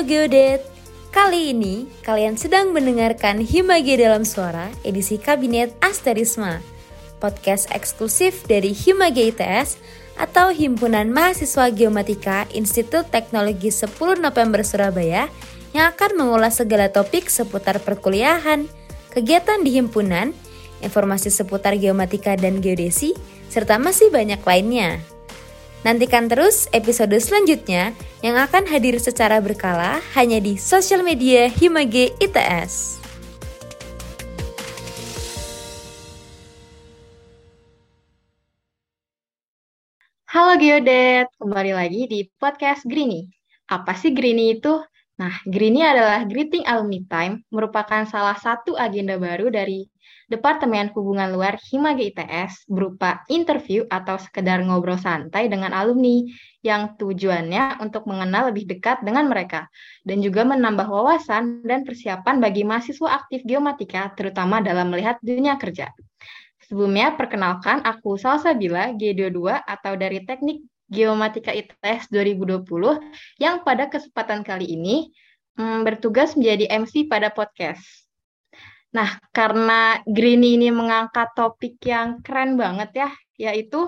Geodet, kali ini kalian sedang mendengarkan Himage dalam Suara edisi Kabinet Asterisma, podcast eksklusif dari Himage ITS atau Himpunan Mahasiswa Geomatika Institut Teknologi 10 November Surabaya yang akan mengulas segala topik seputar perkuliahan, kegiatan di himpunan, informasi seputar geomatika dan geodesi, serta masih banyak lainnya. Nantikan terus episode selanjutnya yang akan hadir secara berkala hanya di sosial media Himage ITS. Halo Geodet, kembali lagi di podcast Greeny. Apa sih Greeny itu? Nah, Greeny adalah Greeting Alumni Time, merupakan salah satu agenda baru dari Departemen Hubungan Luar Himage ITS berupa interview atau sekedar ngobrol santai dengan alumni yang tujuannya untuk mengenal lebih dekat dengan mereka dan juga menambah wawasan dan persiapan bagi mahasiswa aktif geomatika terutama dalam melihat dunia kerja. Sebelumnya, perkenalkan aku Salsabila G22 atau dari Teknik Geomatika ITS 2020 yang pada kesempatan kali ini hmm, bertugas menjadi MC pada podcast. Nah, karena Greeny ini mengangkat topik yang keren banget ya, yaitu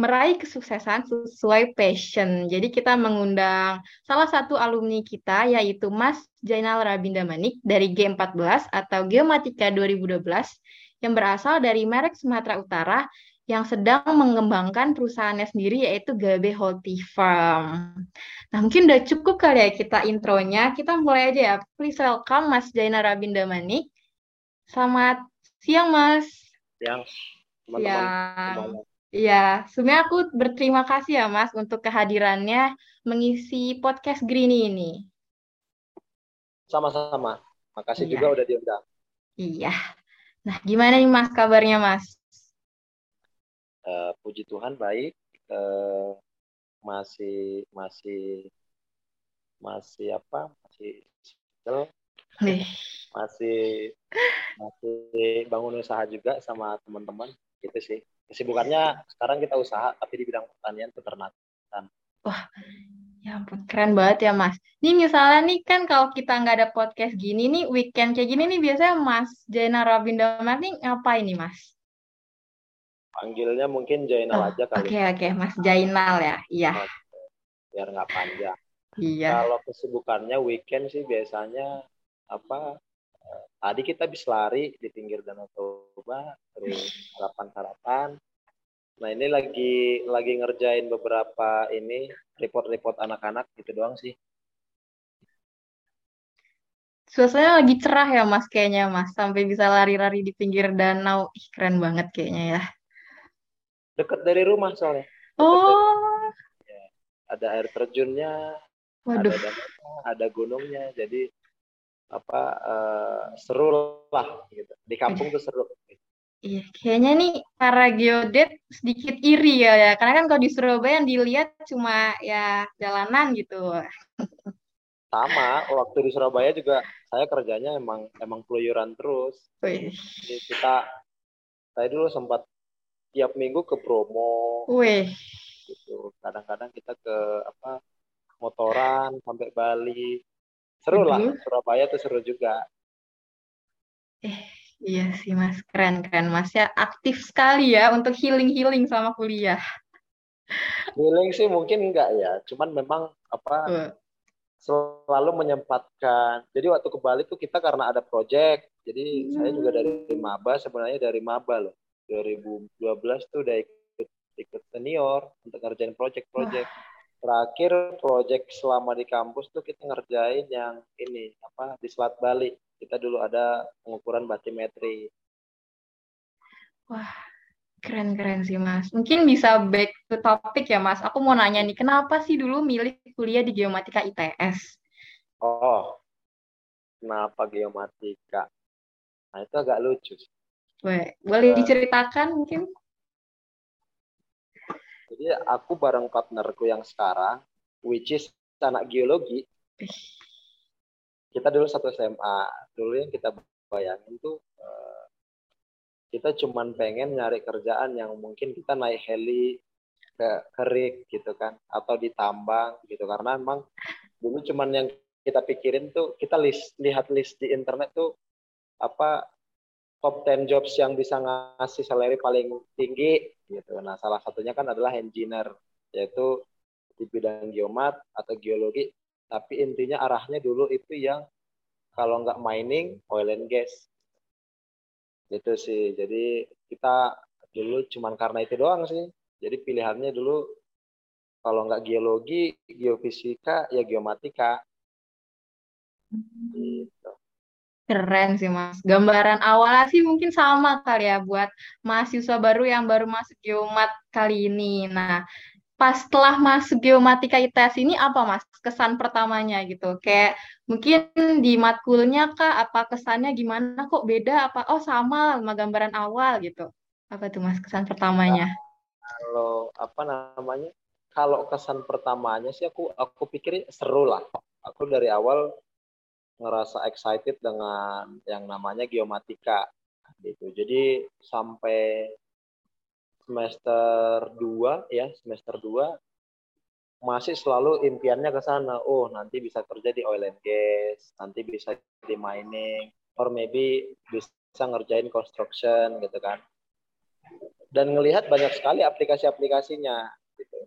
meraih kesuksesan sesuai passion. Jadi kita mengundang salah satu alumni kita yaitu Mas Jainal Rabinda Manik dari G14 atau Geomatika 2012 yang berasal dari merek Sumatera Utara yang sedang mengembangkan perusahaannya sendiri yaitu Gabe Holti Farm. Nah, mungkin udah cukup kali ya kita intronya. Kita mulai aja ya. Please welcome Mas Jaina Rabinda Manik. Selamat siang, Mas. Siang, teman-teman. Siang. Iya, sebenarnya aku berterima kasih ya Mas untuk kehadirannya mengisi podcast Greeny ini. Sama-sama. Makasih iya. juga udah diundang. Iya. Nah, gimana nih Mas kabarnya Mas? Uh, puji Tuhan baik. Uh, masih masih masih apa? Masih single masih masih bangun usaha juga sama teman-teman. Gitu sih. Kesibukannya sekarang kita usaha tapi di bidang pertanian peternakan. Wah ya ampun. Keren banget ya mas. Ini misalnya nih kan kalau kita nggak ada podcast gini nih weekend kayak gini nih biasanya mas Jena Rabinda nih ngapain nih mas Panggilnya mungkin Jainal oh, aja kali. Oke okay, oke, okay. Mas Jainal ya. Iya. Biar nggak panjang. Iya. Kalau kesibukannya weekend sih biasanya apa? Eh, tadi kita habis lari di pinggir Danau Toba, terus sarapan-sarapan. Nah ini lagi lagi ngerjain beberapa ini report-report anak-anak gitu doang sih. Suasananya lagi cerah ya mas kayaknya mas sampai bisa lari-lari di pinggir danau Ih, keren banget kayaknya ya dekat dari rumah soalnya. oh. Ya, ada air terjunnya, Waduh. ada dananya, ada gunungnya, jadi apa uh, seru lah gitu. Di kampung tuh seru. Iya, kayaknya nih para geodet sedikit iri ya, ya. Karena kan kalau di Surabaya yang dilihat cuma ya jalanan gitu. Sama, waktu di Surabaya juga saya kerjanya emang emang peluyuran terus. Wih. Jadi kita saya dulu sempat tiap minggu ke Bromo. Wih. Gitu. Kadang-kadang kita ke apa motoran sampai Bali. Seru lah, Surabaya tuh seru juga. Eh, iya sih Mas, keren keren Mas ya aktif sekali ya untuk healing-healing sama kuliah. Healing sih mungkin enggak ya, cuman memang apa uh. selalu menyempatkan. Jadi waktu ke Bali tuh kita karena ada project, jadi hmm. saya juga dari maba sebenarnya dari maba loh. 2012 tuh udah ikut ikut senior untuk ngerjain project-project. Terakhir project selama di kampus tuh kita ngerjain yang ini apa di Selat Bali. Kita dulu ada pengukuran batimetri. Wah, keren-keren sih Mas. Mungkin bisa back to topic ya Mas. Aku mau nanya nih, kenapa sih dulu milih kuliah di Geomatika ITS? Oh, kenapa Geomatika? Nah itu agak lucu sih Boleh, boleh diceritakan mungkin? Jadi aku bareng partnerku yang sekarang, which is anak geologi. Kita dulu satu SMA. Dulu yang kita bayangin tuh uh, kita cuman pengen nyari kerjaan yang mungkin kita naik heli ke kerik gitu kan atau di tambang gitu karena emang dulu cuman yang kita pikirin tuh kita list lihat list di internet tuh apa top 10 jobs yang bisa ngasih salary paling tinggi gitu. Nah, salah satunya kan adalah engineer yaitu di bidang geomat atau geologi. Tapi intinya arahnya dulu itu yang kalau nggak mining oil and gas. Itu sih. Jadi kita dulu cuman karena itu doang sih. Jadi pilihannya dulu kalau nggak geologi geofisika ya geomatika. Gitu. Keren sih mas. Gambaran awalnya sih mungkin sama kali ya buat mahasiswa baru yang baru masuk geomat kali ini. Nah, pas setelah masuk geomatika ITS ini apa mas kesan pertamanya gitu? Kayak mungkin di matkulnya kah? Apa kesannya gimana? Kok beda? Apa oh sama sama gambaran awal gitu? Apa tuh mas kesan pertamanya? Kalau apa namanya? Kalau kesan pertamanya sih aku aku pikir seru lah. Aku dari awal ngerasa excited dengan yang namanya geomatika gitu. Jadi sampai semester 2 ya, semester 2 masih selalu impiannya ke sana. Oh, nanti bisa kerja di oil and gas, nanti bisa di mining, or maybe bisa ngerjain construction gitu kan. Dan ngelihat banyak sekali aplikasi-aplikasinya gitu.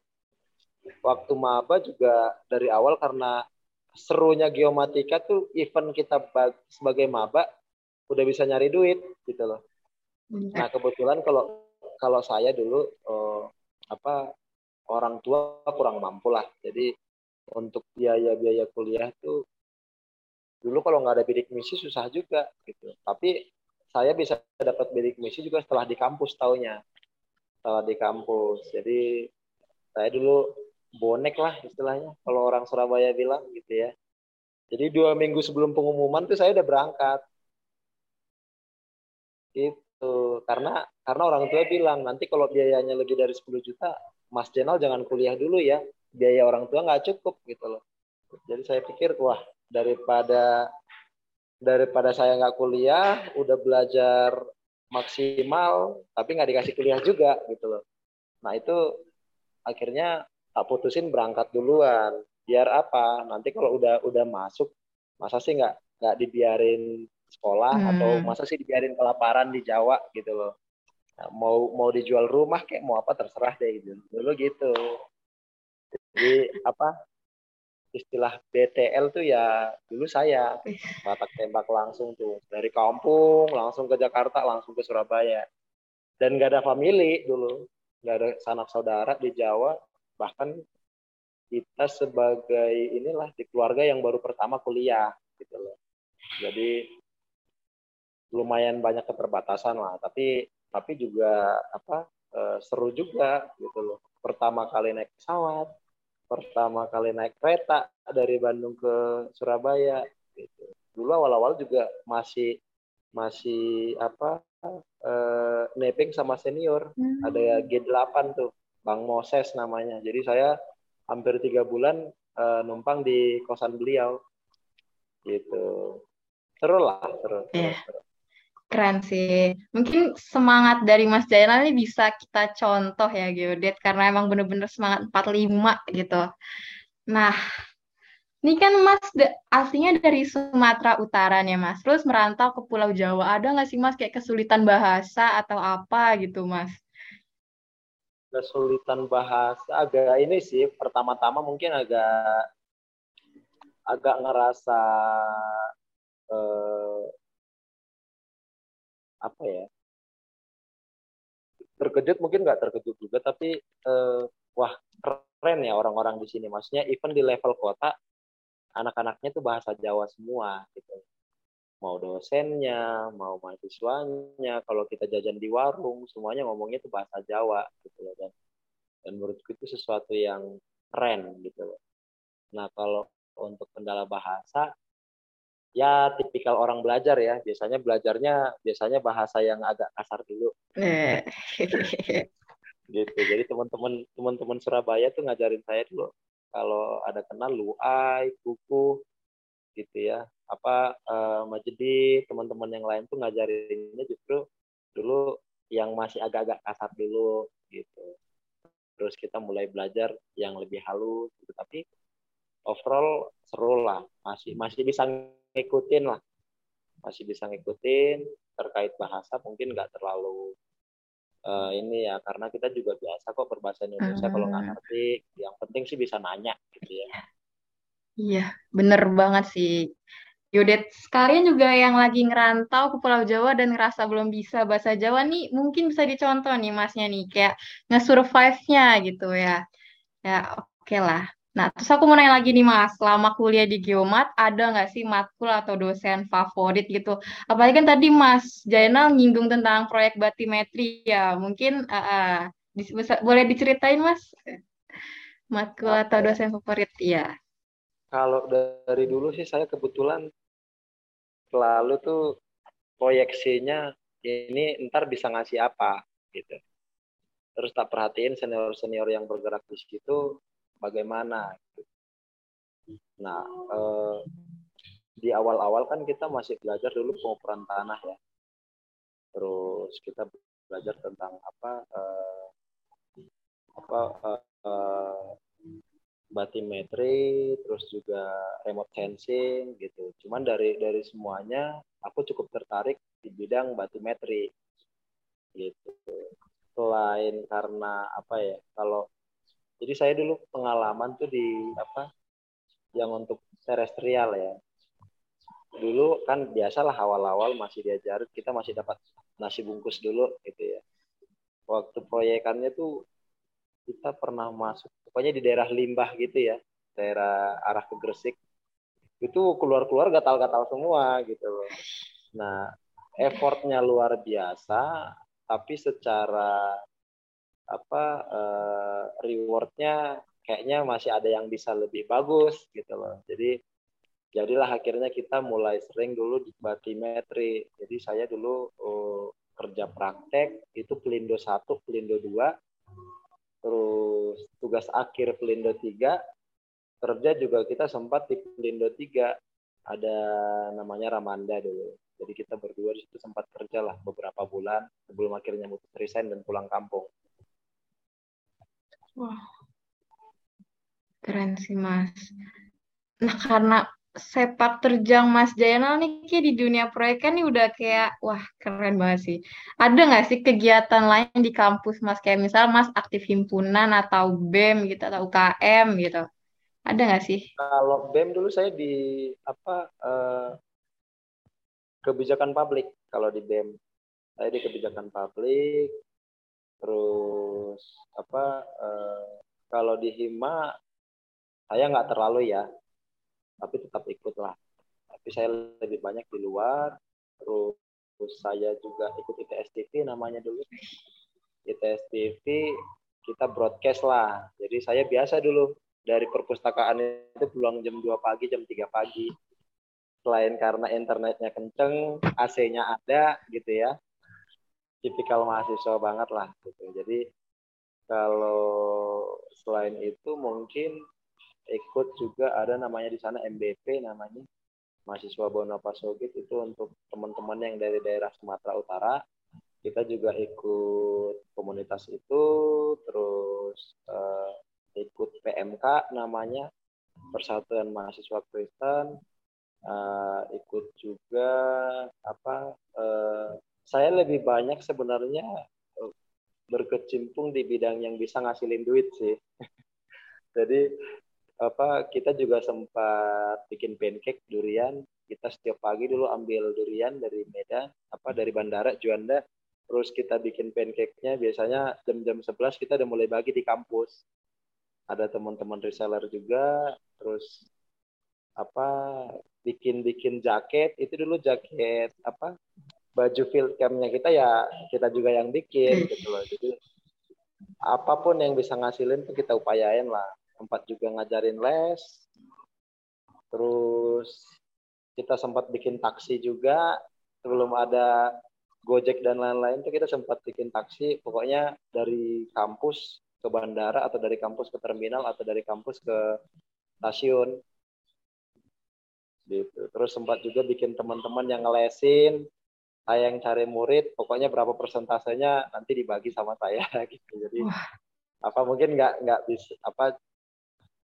Waktu maba juga dari awal karena serunya geomatika tuh event kita sebagai maba udah bisa nyari duit gitu loh. Nah kebetulan kalau kalau saya dulu uh, apa orang tua kurang mampu lah. Jadi untuk biaya-biaya kuliah tuh dulu kalau nggak ada bidik misi susah juga gitu. Tapi saya bisa dapat bidik misi juga setelah di kampus taunya. Setelah di kampus. Jadi saya dulu bonek lah istilahnya kalau orang Surabaya bilang gitu ya. Jadi dua minggu sebelum pengumuman tuh saya udah berangkat. Gitu. Karena karena orang tua bilang nanti kalau biayanya lebih dari 10 juta, Mas Jenal jangan kuliah dulu ya. Biaya orang tua nggak cukup gitu loh. Jadi saya pikir wah daripada daripada saya nggak kuliah, udah belajar maksimal tapi nggak dikasih kuliah juga gitu loh. Nah itu akhirnya putusin berangkat duluan. Biar apa? Nanti kalau udah udah masuk masa sih nggak nggak dibiarin sekolah hmm. atau masa sih dibiarin kelaparan di Jawa gitu loh. Nah, mau mau dijual rumah kayak mau apa terserah deh gitu. Dulu gitu. Jadi apa? Istilah BTL tuh ya dulu saya. Batak tembak langsung tuh. Dari kampung langsung ke Jakarta langsung ke Surabaya. Dan gak ada family dulu. Gak ada sanak saudara di Jawa bahkan kita sebagai inilah di keluarga yang baru pertama kuliah gitu loh. Jadi lumayan banyak keterbatasan lah, tapi tapi juga apa e, seru juga gitu loh. Pertama kali naik pesawat, pertama kali naik kereta dari Bandung ke Surabaya gitu. Dulu awal-awal juga masih masih apa e, neping sama senior. Hmm. Ada G8 tuh Bang Moses namanya. Jadi saya hampir tiga bulan uh, numpang di kosan beliau. Gitu. Seru lah, seru. Yeah. Keren sih. Mungkin semangat dari Mas Jainal ini bisa kita contoh ya Geodet karena emang bener-bener semangat 45 gitu. Nah, ini kan Mas aslinya dari Sumatera Utara nih Mas, terus merantau ke Pulau Jawa. Ada nggak sih Mas kayak kesulitan bahasa atau apa gitu Mas? Kesulitan bahasa agak ini sih pertama-tama mungkin agak agak ngerasa eh, apa ya? Terkejut mungkin nggak terkejut juga tapi eh, wah keren ya orang-orang di sini. Maksudnya even di level kota anak-anaknya tuh bahasa Jawa semua gitu mau dosennya, mau mahasiswanya, kalau kita jajan di warung, semuanya ngomongnya itu bahasa Jawa gitu loh dan dan menurutku itu sesuatu yang keren gitu loh. Nah kalau untuk kendala bahasa ya tipikal orang belajar ya biasanya belajarnya biasanya bahasa yang agak kasar dulu gitu jadi teman-teman teman-teman Surabaya tuh ngajarin saya dulu kalau ada kenal luai kuku gitu ya apa uh, Majedi teman-teman yang lain tuh ngajarinnya justru dulu yang masih agak-agak kasar dulu gitu. Terus kita mulai belajar yang lebih halus gitu. Tapi overall seru lah. Masih masih bisa ngikutin lah. Masih bisa ngikutin terkait bahasa mungkin nggak terlalu uh, ini ya karena kita juga biasa kok berbahasa Indonesia kalau nggak ah. ngerti. Yang penting sih bisa nanya gitu ya. Iya bener banget sih Yudet, sekalian juga yang lagi ngerantau ke Pulau Jawa dan ngerasa belum bisa bahasa Jawa nih, mungkin bisa dicontoh nih masnya nih, kayak nge-survive-nya gitu ya. Ya oke okay lah. Nah, terus aku mau nanya lagi nih Mas, selama kuliah di Geomat, ada nggak sih matkul atau dosen favorit gitu? Apalagi kan tadi Mas Jainal nyinggung tentang proyek batimetri ya, mungkin uh, uh, bisa, boleh diceritain Mas? Matkul atau dosen favorit, ya. Kalau dari dulu sih saya kebetulan selalu tuh proyeksinya ini ntar bisa ngasih apa gitu. Terus tak perhatiin senior-senior yang bergerak di situ bagaimana. Nah, eh, di awal-awal kan kita masih belajar dulu pengukuran tanah ya. Terus kita belajar tentang apa eh, apa eh, eh, batimetri, terus juga remote sensing gitu. Cuman dari dari semuanya aku cukup tertarik di bidang batimetri gitu. Selain karena apa ya, kalau jadi saya dulu pengalaman tuh di apa yang untuk terestrial ya dulu kan biasalah awal-awal masih diajarin kita masih dapat nasi bungkus dulu gitu ya waktu proyekannya tuh kita pernah masuk pokoknya di daerah limbah gitu ya daerah arah ke Gresik. Itu keluar-keluar gatal-gatal semua gitu loh. Nah effortnya luar biasa tapi secara apa uh, rewardnya kayaknya masih ada yang bisa lebih bagus gitu loh. Jadi jadilah akhirnya kita mulai sering dulu di batimetri. Jadi saya dulu uh, kerja praktek itu pelindo satu pelindo dua terus tugas akhir pelindo tiga kerja juga kita sempat di pelindo tiga. Ada namanya Ramanda dulu. Jadi kita berdua di situ sempat kerja lah beberapa bulan sebelum akhirnya mutus resign dan pulang kampung. Wah, keren sih Mas. Nah, karena sepak terjang Mas Jainal nih kayak di dunia proyek kan nih udah kayak wah keren banget sih. Ada nggak sih kegiatan lain di kampus Mas kayak misal Mas aktif himpunan atau BEM gitu atau UKM gitu? Ada nggak sih? Kalau BEM dulu saya di apa uh, kebijakan publik kalau di BEM. Saya di kebijakan publik, terus apa uh, kalau di Hima saya nggak terlalu ya tapi tetap ikut lah tapi saya lebih banyak di luar. Terus, saya juga ikut ITS TV namanya dulu. ITS TV kita broadcast lah. Jadi saya biasa dulu dari perpustakaan itu pulang jam 2 pagi jam 3 pagi. Selain karena internetnya kenceng AC-nya ada gitu ya. Tipikal mahasiswa banget lah gitu. Jadi kalau selain itu mungkin ikut juga ada namanya di sana MBP namanya mahasiswa Bonapasogit itu untuk teman-teman yang dari daerah Sumatera Utara. Kita juga ikut komunitas itu terus uh, ikut PMK namanya Persatuan Mahasiswa Kristen. Uh, ikut juga apa uh, saya lebih banyak sebenarnya berkecimpung di bidang yang bisa ngasilin duit sih. Jadi apa kita juga sempat bikin pancake durian. Kita setiap pagi dulu ambil durian dari Medan, apa dari bandara Juanda, terus kita bikin pancake-nya. Biasanya jam-jam 11 kita udah mulai bagi di kampus. Ada teman-teman reseller juga, terus apa bikin-bikin jaket, itu dulu jaket apa baju field campnya kita ya kita juga yang bikin gitu loh. Jadi apa pun yang bisa ngasilin tuh kita upayain lah tempat juga ngajarin les. Terus kita sempat bikin taksi juga. Sebelum ada Gojek dan lain-lain tuh kita sempat bikin taksi. Pokoknya dari kampus ke bandara atau dari kampus ke terminal atau dari kampus ke stasiun. Gitu. Terus sempat juga bikin teman-teman yang ngelesin saya yang cari murid. Pokoknya berapa persentasenya nanti dibagi sama saya gitu. Jadi Wah. apa mungkin nggak nggak bisa apa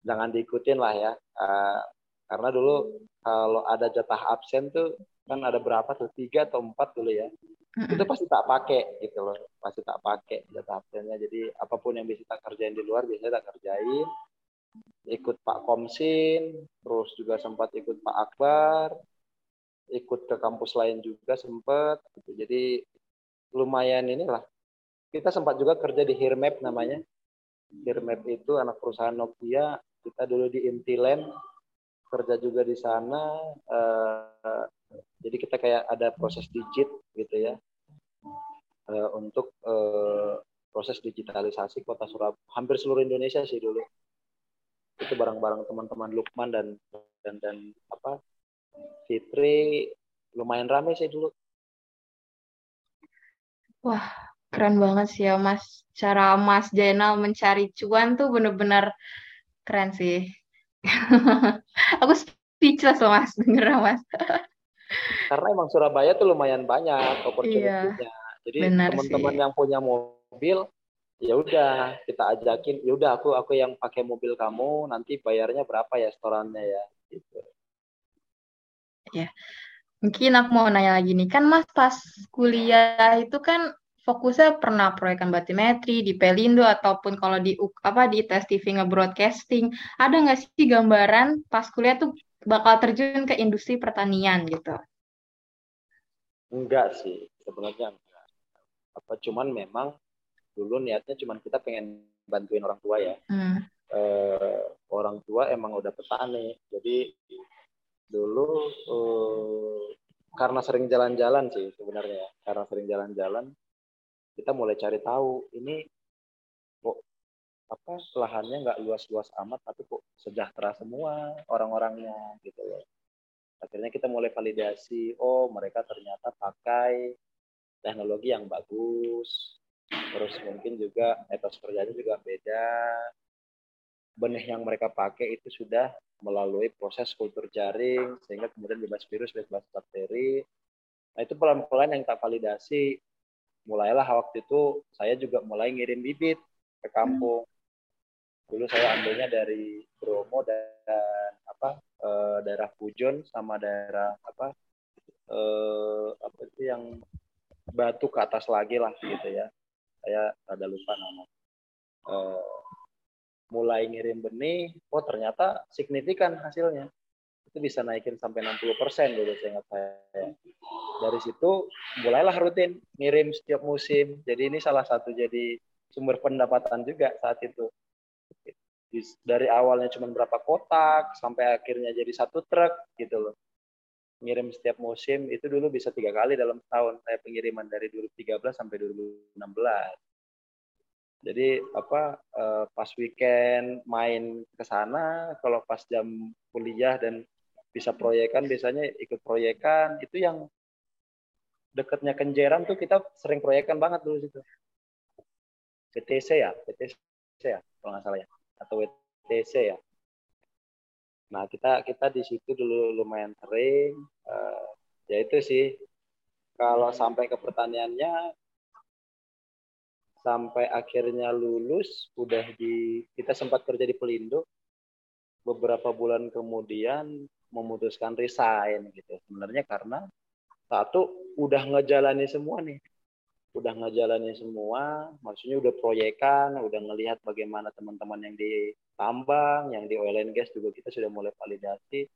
jangan diikutin lah ya. Uh, karena dulu kalau ada jatah absen tuh kan ada berapa tuh? Tiga atau empat dulu ya. Itu pasti tak pakai gitu loh. Pasti tak pakai jatah absennya. Jadi apa pun yang bisa tak kerjain di luar biasanya tak kerjain. Ikut Pak Komsin terus juga sempat ikut Pak Akbar. Ikut ke kampus lain juga sempat. Gitu. jadi lumayan inilah. Kita sempat juga kerja di Hirmap namanya. Hirmap itu anak perusahaan Nokia kita dulu di Intiland kerja juga di sana uh, jadi kita kayak ada proses digit gitu ya uh, untuk uh, proses digitalisasi kota Surabaya hampir seluruh Indonesia sih dulu. Itu barang-barang teman-teman Lukman dan dan dan apa Fitri lumayan ramai sih dulu. Wah keren banget sih ya Mas. Cara Mas Jainal mencari cuan tuh bener-bener keren sih aku speechless loh Mas denger Mas karena emang Surabaya tuh lumayan banyak opportunity-nya. Iya, Jadi teman-teman yang punya mobil ya udah kita ajakin ya udah aku aku yang pakai mobil kamu nanti bayarnya berapa ya setorannya ya gitu. Ya. Mungkin aku mau nanya lagi nih, kan Mas pas kuliah itu kan fokusnya pernah proyekan batimetri di Pelindo ataupun kalau di apa di tes TV nge-broadcasting, ada nggak sih gambaran pas kuliah tuh bakal terjun ke industri pertanian gitu? Enggak sih, sebenarnya enggak. Apa cuman memang dulu niatnya cuman kita pengen bantuin orang tua ya. Hmm. Eh, orang tua emang udah petani, jadi dulu eh, karena sering jalan-jalan sih sebenarnya, karena sering jalan-jalan kita mulai cari tahu ini apa lahannya nggak luas-luas amat tapi kok sejahtera semua orang-orangnya gitu loh. Akhirnya kita mulai validasi oh mereka ternyata pakai teknologi yang bagus. Terus mungkin juga etos kerjanya juga beda. Benih yang mereka pakai itu sudah melalui proses kultur jaring sehingga kemudian bebas virus bebas bakteri. Nah itu pelan-pelan yang tak validasi mulailah waktu itu saya juga mulai ngirim bibit ke kampung. Dulu saya ambilnya dari Bromo dan apa e, daerah Pujon sama daerah apa e, apa itu yang batu ke atas lagi lah gitu ya. Saya ada lupa nama. E, mulai ngirim benih oh ternyata signifikan hasilnya itu bisa naikin sampai 60 persen dulu saya ingat saya. Dari situ mulailah rutin ngirim setiap musim. Jadi ini salah satu jadi sumber pendapatan juga saat itu. Dari awalnya cuma berapa kotak sampai akhirnya jadi satu truk gitu loh. Ngirim setiap musim itu dulu bisa tiga kali dalam tahun saya pengiriman dari 2013 sampai 2016 jadi apa eh, pas weekend main ke sana kalau pas jam kuliah dan bisa proyekan biasanya ikut proyekan itu yang dekatnya Kenjeran tuh kita sering proyekan banget dulu situ PTC ya PTC ya kalau nggak salah ya atau WTC ya. Nah kita kita di situ dulu lumayan sering. Uh, ya itu sih kalau sampai ke pertaniannya sampai akhirnya lulus udah di kita sempat kerja di Pelindo beberapa bulan kemudian memutuskan resign gitu sebenarnya karena satu udah ngejalani semua nih udah ngejalanin semua, maksudnya udah proyekan, udah ngelihat bagaimana teman-teman yang di tambang, yang di oil and gas juga kita sudah mulai validasi.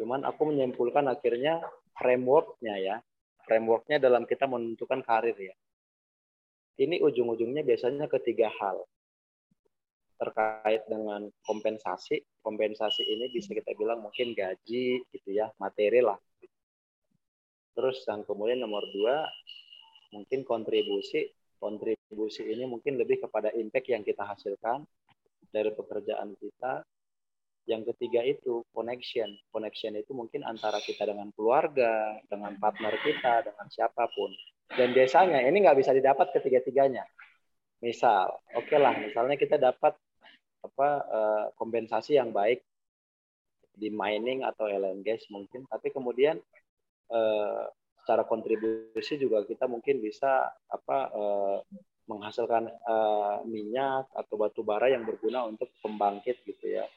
Cuman aku menyimpulkan akhirnya frameworknya ya, frameworknya dalam kita menentukan karir ya. Ini ujung-ujungnya biasanya ketiga hal terkait dengan kompensasi. Kompensasi ini bisa kita bilang mungkin gaji gitu ya, materi lah. Terus yang kemudian nomor dua mungkin kontribusi kontribusi ini mungkin lebih kepada impact yang kita hasilkan dari pekerjaan kita. Yang ketiga itu connection. Connection itu mungkin antara kita dengan keluarga, dengan partner kita, dengan siapa pun. Dan biasanya ini nggak bisa didapat ketiga-tiganya. Misal, oke okay lah, misalnya kita dapat apa uh, kompensasi yang baik di mining atau LNG mungkin, tapi kemudian uh, secara kontribusi juga kita mungkin bisa apa eh, menghasilkan eh, minyak atau batu bara yang berguna untuk pembangkit gitu ya.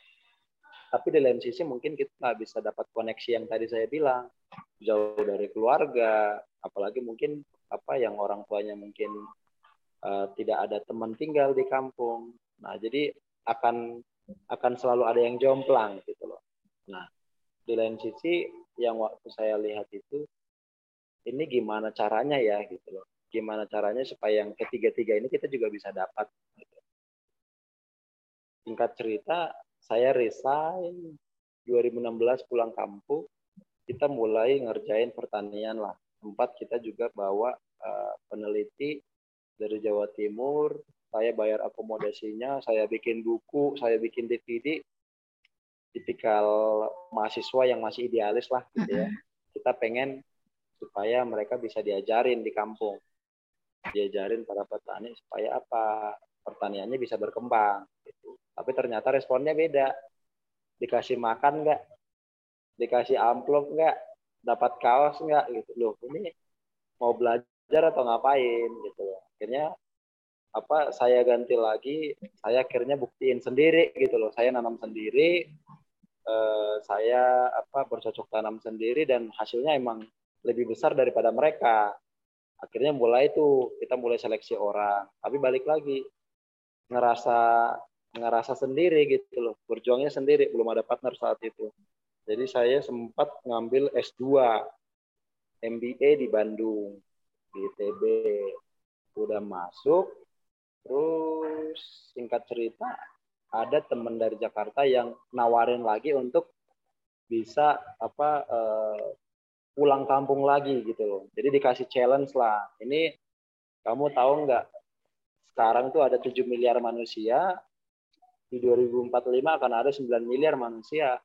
Tapi di lain sisi mungkin kita nggak bisa dapat koneksi yang tadi saya bilang. Jauh dari keluarga apalagi mungkin apa yang orang tuanya mungkin uh, tidak ada teman tinggal di kampung. Nah jadi akan akan selalu ada yang jomplang gitu loh. Nah di lain sisi yang waktu saya lihat itu ini gimana caranya ya gitu loh. Gimana caranya supaya yang ketiga-tiga ini kita juga bisa dapat gitu. singkat cerita saya resign. 2016 pulang kampung kita mulai ngerjain pertanian lah. Tempat kita juga bawa uh, peneliti dari Jawa Timur saya bayar akomodasinya saya bikin buku saya bikin DVD tipikal mahasiswa yang masih idealis lah gitu ya kita pengen supaya mereka bisa diajarin di kampung diajarin para petani supaya apa pertaniannya bisa berkembang gitu. Tapi ternyata responnya beda. Dikasih makan nggak? Dikasih amplop nggak? Dapat kaos nggak gitu loh. Ini mau belajar atau ngapain gitu loh. Akhirnya apa saya ganti lagi, saya akhirnya buktiin sendiri gitu loh. Saya nanam sendiri, eh, saya apa bercocok tanam sendiri dan hasilnya emang lebih besar daripada mereka. Akhirnya mulai tuh kita mulai seleksi orang. Tapi balik lagi ngerasa ngerasa sendiri gitu loh berjuangnya sendiri belum ada partner saat itu jadi saya sempat ngambil S2 MBA di Bandung di ITB udah masuk terus singkat cerita ada teman dari Jakarta yang nawarin lagi untuk bisa apa uh, pulang kampung lagi gitu loh jadi dikasih challenge lah ini kamu tahu nggak sekarang tuh ada 7 miliar manusia di 2045 akan ada 9 miliar manusia.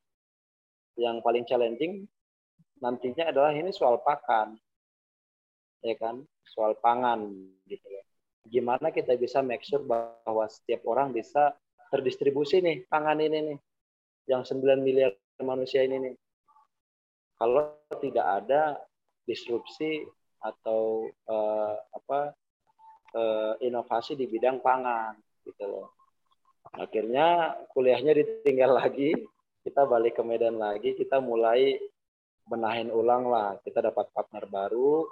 Yang paling challenging nantinya adalah ini soal pakan. Ya kan? Soal pangan gitu ya. Gimana kita bisa make sure bahwa setiap orang bisa terdistribusi nih pangan ini nih. Yang 9 miliar manusia ini nih. Kalau tidak ada disrupsi atau uh, apa uh, inovasi di bidang pangan gitu loh akhirnya kuliahnya ditinggal lagi kita balik ke Medan lagi kita mulai benahin ulang lah kita dapat partner baru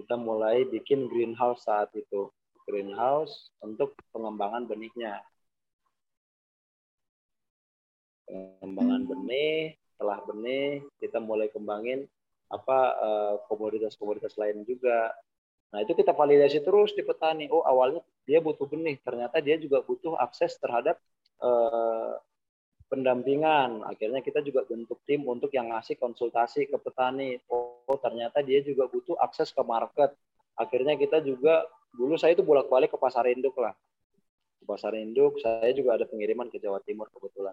kita mulai bikin greenhouse saat itu greenhouse untuk pengembangan benihnya pengembangan hmm. benih setelah benih kita mulai kembangin apa eh, komoditas-komoditas lain juga Nah, itu kita validasi terus di petani. Oh, awalnya dia butuh benih, ternyata dia juga butuh akses terhadap eh, pendampingan. Akhirnya kita juga bentuk tim untuk yang ngasih konsultasi ke petani. Oh, ternyata dia juga butuh akses ke market. Akhirnya kita juga dulu saya itu bolak-balik ke pasar induk lah. Ke pasar induk, saya juga ada pengiriman ke Jawa Timur kebetulan.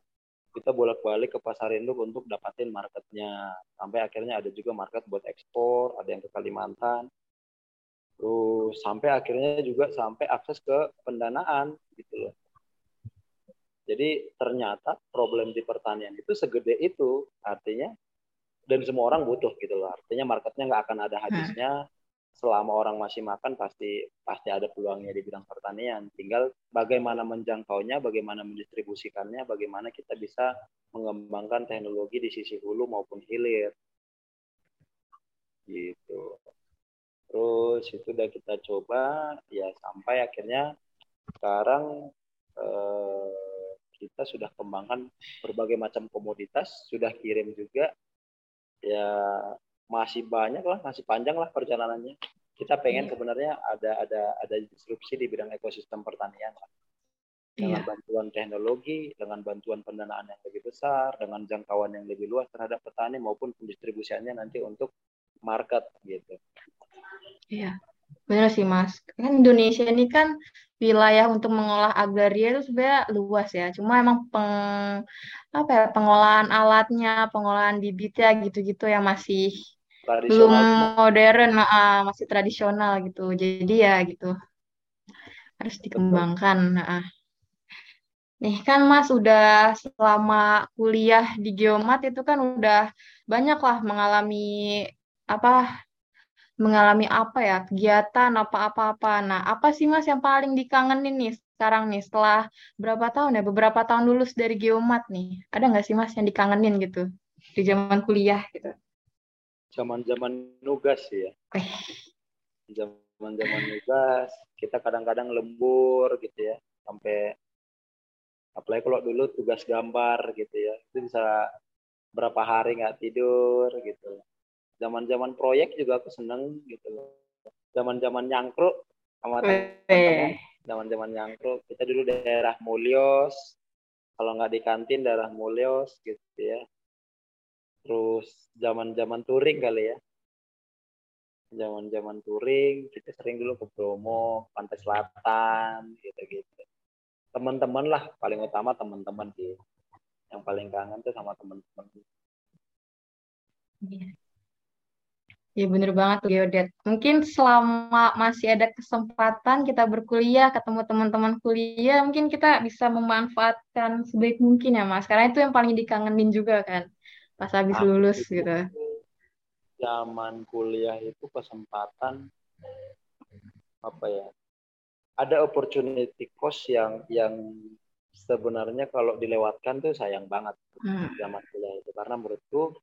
Kita bolak-balik ke pasar induk untuk dapatin marketnya. Sampai akhirnya ada juga market buat ekspor, ada yang ke Kalimantan Terus sampai akhirnya juga sampai akses ke pendanaan gitu loh. Jadi ternyata problem di pertanian itu segede itu artinya dan semua orang butuh gitu loh. Artinya marketnya nggak akan ada habisnya. Selama orang masih makan pasti pasti ada peluangnya di bidang pertanian. Tinggal bagaimana menjangkaunya, bagaimana mendistribusikannya, bagaimana kita bisa mengembangkan teknologi di sisi hulu maupun hilir. Gitu terus itu udah kita coba ya sampai akhirnya sekarang eh, kita sudah kembangkan berbagai macam komoditas sudah kirim juga ya masih banyak lah masih panjang lah perjalanannya kita pengen iya. sebenarnya ada ada ada disrupsi di bidang ekosistem pertanian dengan iya. bantuan teknologi dengan bantuan pendanaan yang lebih besar dengan jangkauan yang lebih luas terhadap petani maupun pendistribusiannya nanti untuk market gitu Iya, benar sih Mas. Kan Indonesia ini kan wilayah untuk mengolah agraria itu sebenarnya luas ya. Cuma emang peng, apa ya, pengolahan alatnya, pengolahan bibitnya gitu-gitu yang masih belum modern, nah, masih tradisional gitu. Jadi ya gitu harus dikembangkan. Nah. Nih kan Mas udah selama kuliah di Geomat itu kan udah banyak lah mengalami apa mengalami apa ya? Kegiatan apa-apa-apa. Nah, apa sih Mas yang paling dikangenin nih sekarang nih? Setelah berapa tahun ya? Beberapa tahun lulus dari geomat nih. Ada nggak sih mas yang dikangenin gitu? Di zaman kuliah gitu. Zaman zaman nugas ya. Eh. zaman zaman nugas kita kadang-kadang lembur gitu ya. Sampai apalagi kalau dulu tugas gambar gitu ya. Itu bisa berapa hari nggak tidur gitu zaman zaman proyek juga aku seneng gitu loh. Zaman zaman nyangkruk sama teman zaman zaman nyangkruk kita dulu daerah Mulyos kalau nggak di kantin daerah Mulyos gitu ya. Terus zaman zaman touring kali ya. Zaman zaman touring kita sering dulu ke Bromo pantai selatan gitu gitu teman-teman lah paling utama teman-teman sih. Yang paling kangen tuh sama teman-teman iya Ya bener banget tuh Geodet. Mungkin selama masih ada kesempatan kita berkuliah, ketemu teman-teman kuliah, mungkin kita bisa memanfaatkan sebaik mungkin ya Mas. Karena itu yang paling dikangenin juga kan, pas habis nah, lulus gitu. Zaman kuliah itu kesempatan apa ya? Ada opportunity cost yang yang sebenarnya kalau dilewatkan tuh sayang banget hmm. zaman kuliah itu karena menurutku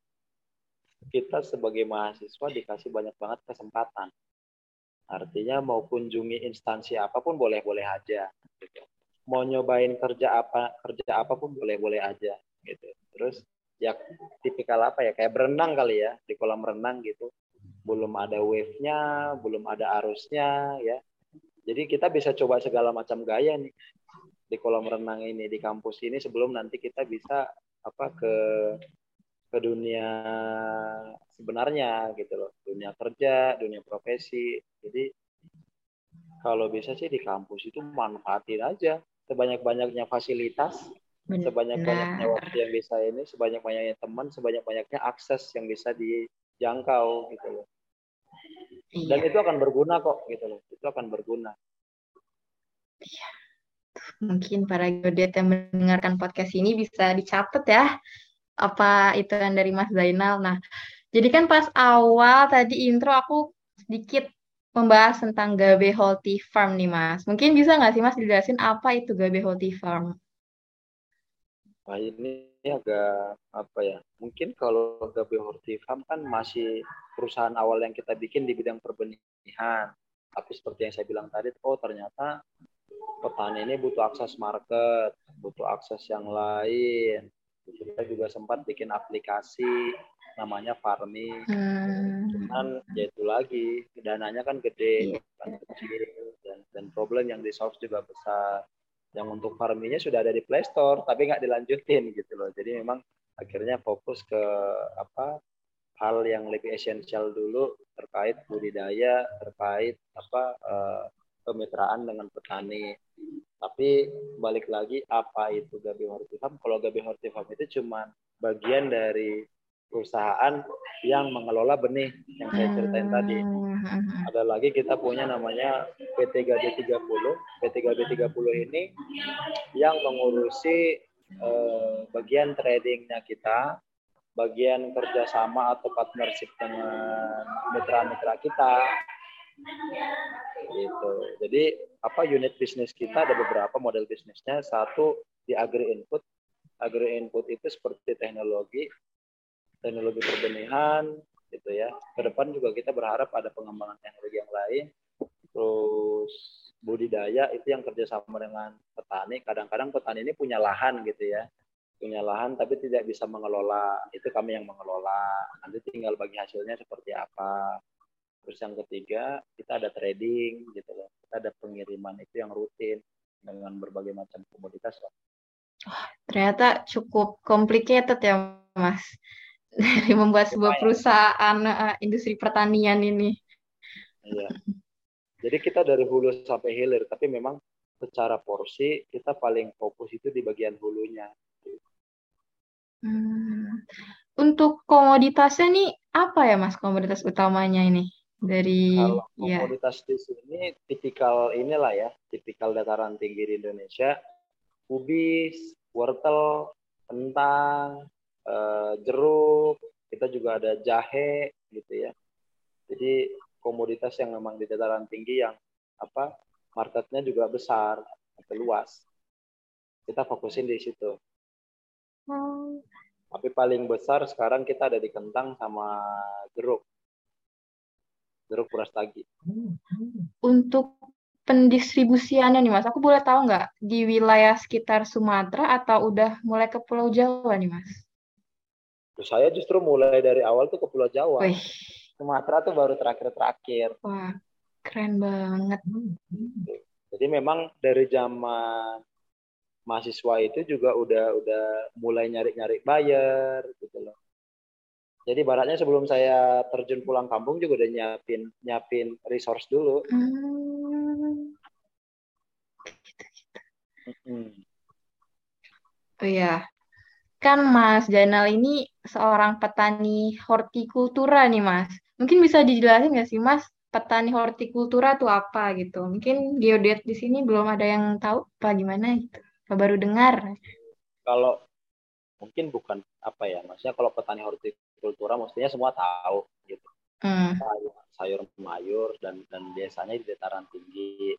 kita sebagai mahasiswa dikasih banyak banget kesempatan. Artinya mau kunjungi instansi apa pun boleh-boleh aja. Gitu. Mau nyobain kerja apa kerja apa pun boleh-boleh aja. Gitu. Terus ya tipikal apa ya kayak berenang kali ya di kolam renang gitu. Belum ada wave-nya, belum ada arusnya ya. Jadi kita bisa coba segala macam gaya nih di kolam renang ini di kampus ini sebelum nanti kita bisa apa ke ke dunia sebenarnya gitu loh. Dunia kerja dunia profesi. Jadi kalau bisa sih di kampus itu manfaatin aja. Sebanyak banyaknya fasilitas sebanyak banyaknya waktu yang bisa ini sebanyak banyaknya teman sebanyak banyaknya akses yang bisa dijangkau gitu loh. Dan iya. itu akan berguna kok gitu loh. Itu akan berguna. Iya. mungkin para geodet yang mendengarkan podcast ini bisa dicatat ya apa itu yang dari Mas Zainal. Nah, jadi kan pas awal tadi intro aku sedikit membahas tentang Gabe Healthy Farm nih Mas. Mungkin bisa nggak sih Mas dijelasin apa itu Gabe Healthy Farm? Nah ini agak apa ya? Mungkin kalau Gabe Healthy Farm kan masih perusahaan awal yang kita bikin di bidang perbenihan. Tapi seperti yang saya bilang tadi, oh ternyata petani ini butuh akses market, butuh akses yang lain, kita juga sempat bikin aplikasi namanya Farmi hmm. cuman ya itu lagi dananya kan gede yeah. kan kecil dan, dan problem yang di solve juga besar yang untuk Farminya sudah ada di Play Store tapi nggak dilanjutin gitu loh jadi memang akhirnya fokus ke apa hal yang lebih esensial dulu terkait budidaya terkait apa uh, kemitraan dengan petani tapi balik lagi apa itu Gabi Hortifam? Kalau Gabi Hortifam itu cuma bagian dari perusahaan yang mengelola benih yang saya ceritain tadi. Hmm. Ada lagi kita punya namanya PT Gabi 30. PT Gabi 30 ini yang mengurusi eh, bagian tradingnya kita, bagian kerjasama atau partnership dengan mitra-mitra kita, gitu. Jadi apa unit bisnis kita ada beberapa model bisnisnya. Satu di agri input. Agri input itu seperti teknologi, teknologi perbenihan, gitu ya. Ke depan juga kita berharap ada pengembangan teknologi yang lain. Terus budidaya itu yang kerjasama dengan petani. Kadang-kadang petani ini punya lahan gitu ya, punya lahan tapi tidak bisa mengelola. Itu kami yang mengelola. Nanti tinggal bagi hasilnya seperti apa. Terus yang ketiga, kita ada trading gitu loh. Kita ada pengiriman itu yang rutin dengan berbagai macam komoditas loh. Oh, ternyata cukup complicated ya, Mas. Dari membuat sebuah perusahaan uh, industri pertanian ini. Iya. Jadi kita dari hulu sampai hilir, tapi memang secara porsi kita paling fokus itu di bagian hulunya. Hmm. Untuk komoditasnya nih apa ya Mas komoditas utamanya ini? Dari Kalau ya. komoditas di sini tipikal inilah ya, tipikal dataran tinggi di Indonesia, kubis, wortel, kentang, eh, jeruk, kita juga ada jahe gitu ya. Jadi komoditas yang memang di dataran tinggi yang apa marketnya juga besar. lebih luas kita fokusin di situ hmm. tapi paling besar sekarang kita ada di kentang sama jeruk jeruk purastagi untuk pendistribusiannya nih mas aku boleh tahu nggak di wilayah sekitar Sumatera atau udah mulai ke Pulau Jawa nih mas saya justru mulai dari awal tuh ke Pulau Jawa Wih. Sumatera tuh baru terakhir-terakhir. Wah, keren banget. Jadi memang dari zaman mahasiswa itu juga udah udah mulai nyari-nyari buyer gitu loh. Jadi baratnya sebelum saya terjun pulang kampung juga udah nyiapin nyiapin resource dulu. Hmm. Hmm. Oh iya, kan Mas Jainal ini seorang petani hortikultura nih Mas. Mungkin bisa dijelasin nggak sih Mas, petani hortikultura itu apa gitu? Mungkin geodet di sini belum ada yang tahu apa gimana gitu. Apa baru dengar? Kalau mungkin bukan apa ya, maksudnya kalau petani hortikultura mestinya semua tahu gitu. Hmm. Sayur, sayur mayur dan dan biasanya di dataran tinggi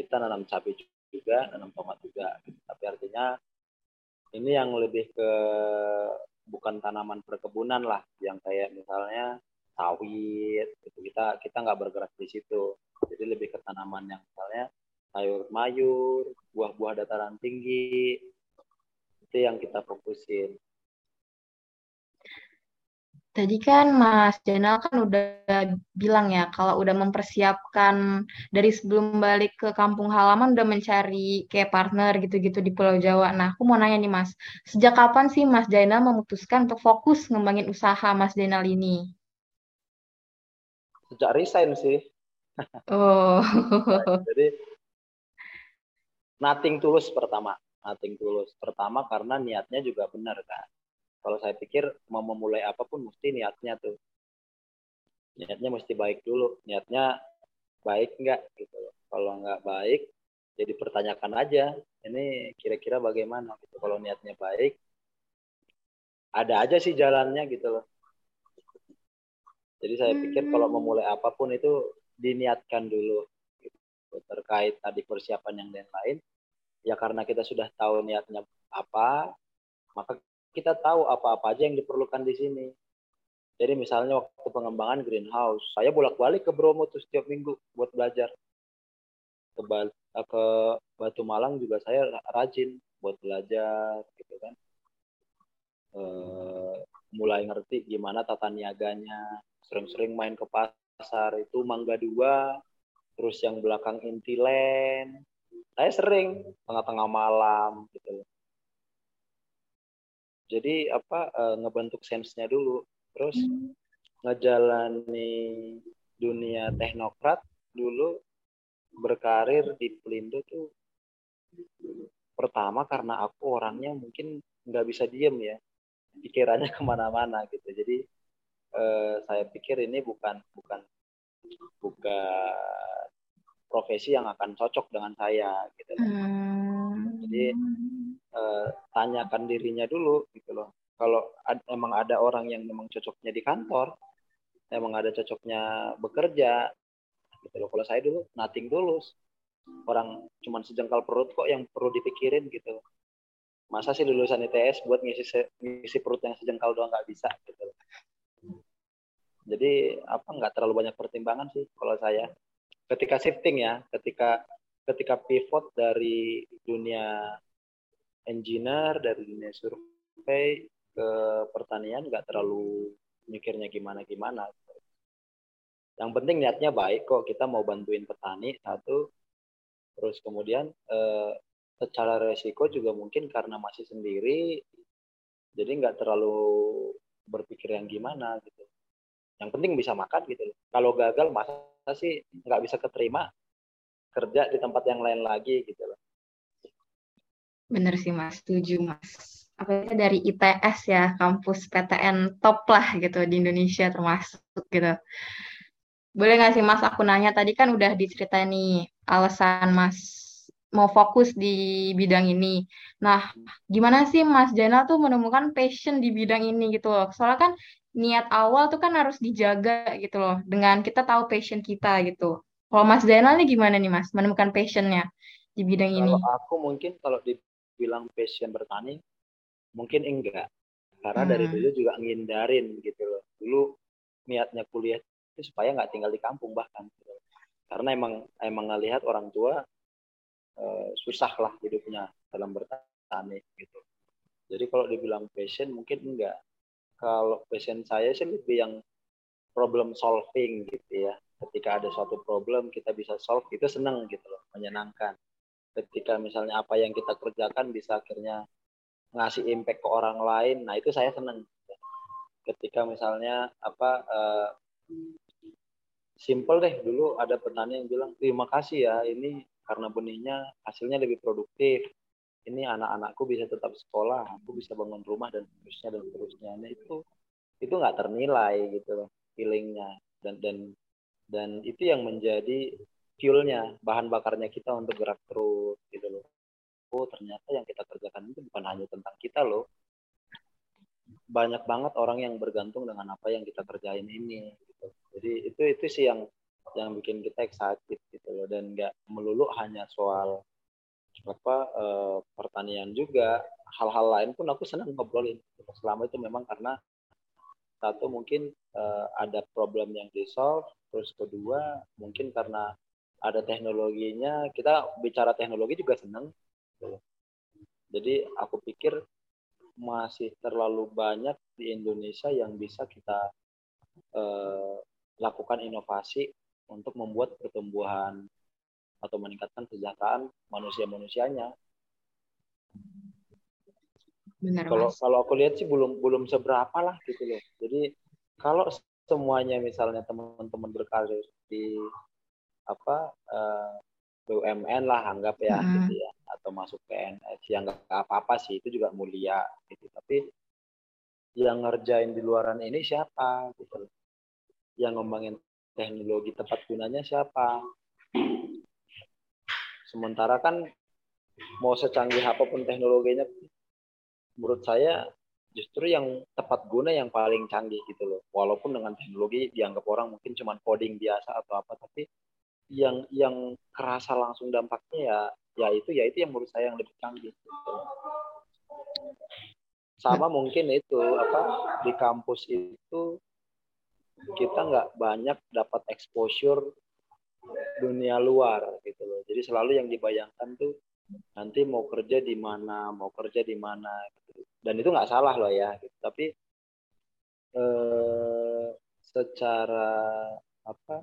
kita nanam cabai juga, nanam tomat juga. Tapi artinya ini yang lebih ke bukan tanaman perkebunan lah yang kayak misalnya sawit gitu kita kita nggak bergerak di situ jadi lebih ke tanaman yang misalnya sayur mayur buah-buah dataran tinggi itu yang kita fokusin Tadi kan Mas Janal kan udah bilang ya kalau udah mempersiapkan dari sebelum balik ke kampung halaman udah mencari kayak partner gitu-gitu di Pulau Jawa. Nah, aku mau nanya nih Mas, sejak kapan sih Mas Jainal memutuskan untuk fokus ngembangin usaha Mas Jainal ini? Sejak resign sih. Oh. Jadi nothing tulus pertama, nothing tulus. Pertama karena niatnya juga benar kan kalau saya pikir mau memulai apa pun mesti niatnya tuh niatnya mesti baik dulu niatnya baik nggak gitu loh kalau nggak baik jadi ya pertanyakan aja ini kira-kira bagaimana gitu kalau niatnya baik ada aja sih jalannya gitu loh jadi saya pikir kalau hmm. memulai apa pun itu diniatkan dulu gitu. terkait tadi persiapan yang lain-lain ya karena kita sudah tahu niatnya apa maka kita tahu apa-apa aja yang diperlukan di sini. Jadi misalnya waktu pengembangan greenhouse, saya bolak-balik ke Bromo tuh setiap minggu buat belajar. Ke, eh, ke Batu Malang juga saya rajin buat belajar gitu kan. E, mulai ngerti gimana tata niaganya, sering-sering main ke pasar itu Mangga Dua, terus yang belakang Intiland. Saya sering tengah-tengah malam gitu. Jadi apa uh, ngebentuk sensenya dulu. Terus hmm. ngejalani dunia teknokrat dulu berkarir di Pelindo tuh pertama karena aku orangnya mungkin nggak bisa diem ya pikirannya ke mana-mana gitu. Jadi uh, saya pikir ini bukan bukan bukan profesi yang akan cocok dengan saya gitu hmm. jadi uh, tanyakan dirinya dulu gitu loh. Kalau ad, emang ada orang yang memang cocoknya di kantor emang ada cocoknya bekerja gitu loh. Kalau saya dulu nothing dulu. Orang cuman sejengkal perut kok yang perlu dipikirin gitu. Masa sih lulusan ITS buat ngisi ngisi perut yang sejengkal doang nggak bisa gitu loh. jadi apa nggak terlalu banyak pertimbangan sih kalau saya ketika shifting ya, ketika ketika pivot dari dunia engineer, dari dunia survei ke pertanian nggak terlalu mikirnya gimana-gimana. Yang penting niatnya baik kok, kita mau bantuin petani satu, terus kemudian eh, secara resiko juga mungkin karena masih sendiri, jadi nggak terlalu berpikir yang gimana gitu. Yang penting bisa makan gitu. Kalau gagal masa sih nggak bisa keterima kerja di tempat yang lain lagi gitu loh. Bener sih mas, setuju mas. Apa dari ITS ya, kampus PTN top lah gitu di Indonesia termasuk gitu. Boleh nggak sih mas, aku nanya tadi kan udah diceritain nih alasan mas mau fokus di bidang ini. Nah, gimana sih Mas Jana tuh menemukan passion di bidang ini gitu loh. Soalnya kan niat awal tuh kan harus dijaga gitu loh dengan kita tahu passion kita gitu. Kalau Mas Zainal nih gimana nih Mas menemukan passionnya? di bidang kalau ini? Kalau aku mungkin kalau dibilang passion bertani, mungkin enggak. Karena hmm. dari dulu juga ngindarin gitu loh. Dulu niatnya kuliah itu supaya nggak tinggal di kampung bahkan. Gitu. Karena emang emang ngelihat orang tua uh, susah lah hidupnya dalam bertani gitu. Jadi kalau dibilang passion mungkin enggak. Kalau passion saya sih lebih yang problem solving gitu ya. Ketika ada suatu problem kita bisa solve itu senang gitu loh, menyenangkan. Ketika misalnya apa yang kita kerjakan bisa akhirnya ngasih impact ke orang lain nah itu saya senang ketika misalnya apa uh, simple deh dulu ada petani yang bilang terima kasih ya ini karena benihnya hasilnya lebih produktif ini anak-anakku bisa tetap sekolah aku bisa bangun rumah dan terusnya dan terusnya nah itu itu nggak ternilai gitu loh feelingnya. Dan dan dan itu yang menjadi fuelnya bahan bakarnya kita untuk gerak terus gitu loh. Oh ternyata yang kita kerjakan itu bukan hanya tentang kita loh. Banyak banget orang yang bergantung dengan apa yang kita kerjain ini gitu. jadi itu itu sih yang yang bikin kita excited gitu loh. Dan nggak melulu hanya soal apa eh, pertanian juga. Hal-hal lain pun aku senang ngobrolin. Selama itu memang karena satu mungkin eh, ada problem yang di solve terus kedua mungkin karena ada teknologinya. Kita bicara teknologi juga senang. Jadi aku pikir masih terlalu banyak di Indonesia yang bisa kita eh, lakukan inovasi untuk membuat pertumbuhan atau meningkatkan kesejahteraan manusia-manusianya. Benar, kalau mas. kalau aku lihat sih belum belum seberapa lah gitu loh. Jadi kalau semuanya misalnya teman-teman berkarir di apa uh, eh, BUMN lah anggap ya hmm. gitu ya atau masuk PNS yang nggak apa-apa sih itu juga mulia gitu tapi yang ngerjain di luaran ini siapa gitu yang ngembangin teknologi tepat gunanya siapa sementara kan mau secanggih apa pun teknologinya menurut saya justru yang tepat guna yang paling canggih gitu loh walaupun dengan teknologi dianggap orang mungkin cuma coding biasa atau apa tapi yang yang kerasa langsung dampaknya ya ya itu ya itu yang menurut saya yang lebih canggih gitu. sama mungkin itu apa di kampus itu kita nggak banyak dapat exposure dunia luar gitu loh jadi selalu yang dibayangkan tuh nanti mau kerja di mana mau kerja di mana gitu. dan itu nggak salah loh ya gitu. tapi eh, secara apa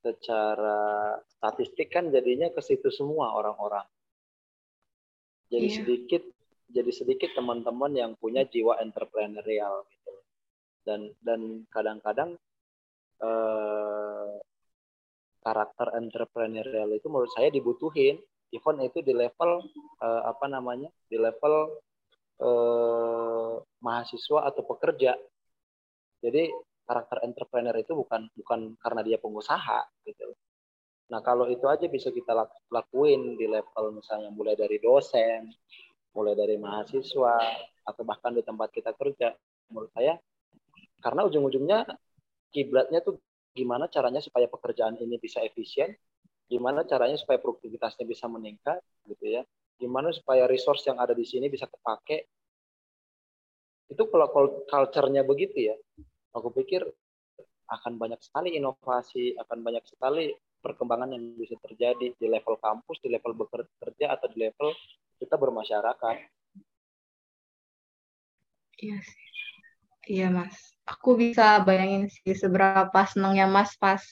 secara statistik kan jadinya ke situ semua orang-orang. Jadi yeah. sedikit jadi sedikit teman-teman yang punya jiwa entrepreneurial gitu. Dan dan kadang-kadang eh, karakter entrepreneurial itu menurut saya dibutuhin even itu di level eh, apa namanya? di level eh, mahasiswa atau pekerja. Jadi karakter entrepreneur itu bukan bukan karena dia pengusaha gitu. Nah kalau itu aja bisa kita lakuin di level misalnya mulai dari dosen, mulai dari mahasiswa atau bahkan di tempat kita kerja, menurut saya karena ujung-ujungnya kiblatnya tuh gimana caranya supaya pekerjaan ini bisa efisien, gimana caranya supaya produktivitasnya bisa meningkat gitu ya, gimana supaya resource yang ada di sini bisa kepake. Itu kalau culture-nya begitu ya, aku pikir akan banyak sekali inovasi, akan banyak sekali perkembangan yang bisa terjadi di level kampus, di level bekerja atau di level kita bermasyarakat. Iya sih. Iya mas. Aku bisa bayangin sih seberapa senangnya mas pas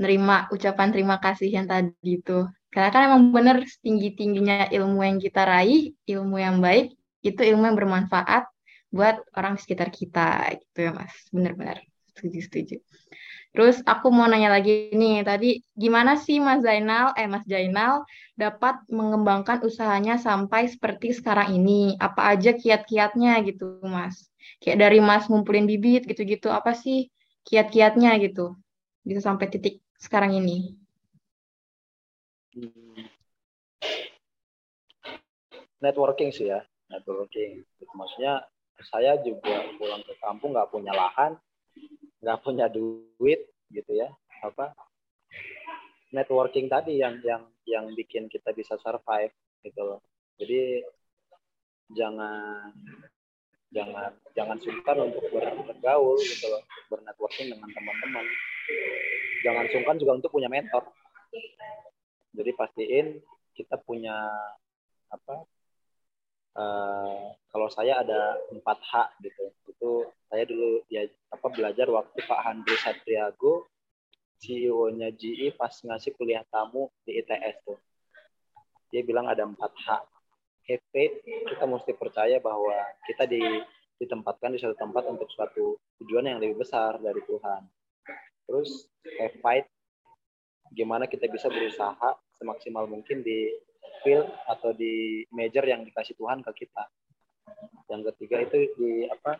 nerima ucapan terima kasih yang tadi itu. Karena kan emang bener tinggi-tingginya ilmu yang kita raih, ilmu yang baik, itu ilmu yang bermanfaat buat orang sekitar kita gitu ya mas. Benar-benar setuju setuju. Terus aku mau nanya lagi nih tadi gimana sih mas Zainal eh mas Zainal dapat mengembangkan usahanya sampai seperti sekarang ini? Apa aja kiat-kiatnya gitu mas kayak dari mas ngumpulin bibit gitu-gitu apa sih kiat-kiatnya gitu? Bisa sampai titik sekarang ini. Networking sih ya networking. Maksudnya saya juga pulang ke kampung nggak punya lahan, nggak punya duit gitu ya, apa? Networking tadi yang yang yang bikin kita bisa survive gitu loh. Jadi jangan jangan jangan sungkan untuk bergaul gitu loh bernetworking dengan teman-teman. Jangan sungkan juga untuk punya mentor. Jadi pastiin kita punya apa uh, kalau saya ada empat hak gitu. Itu saya dulu ya apa belajar waktu Pak Handri Satriago CEO-nya GE pas ngasih kuliah tamu di ITS tuh. Dia bilang ada empat hak have faith kita mesti percaya bahwa kita di ditempatkan di suatu tempat untuk suatu tujuan yang lebih besar dari Tuhan terus have fight gimana kita bisa berusaha semaksimal mungkin di field atau di major yang dikasih Tuhan ke kita. Yang ketiga itu di apa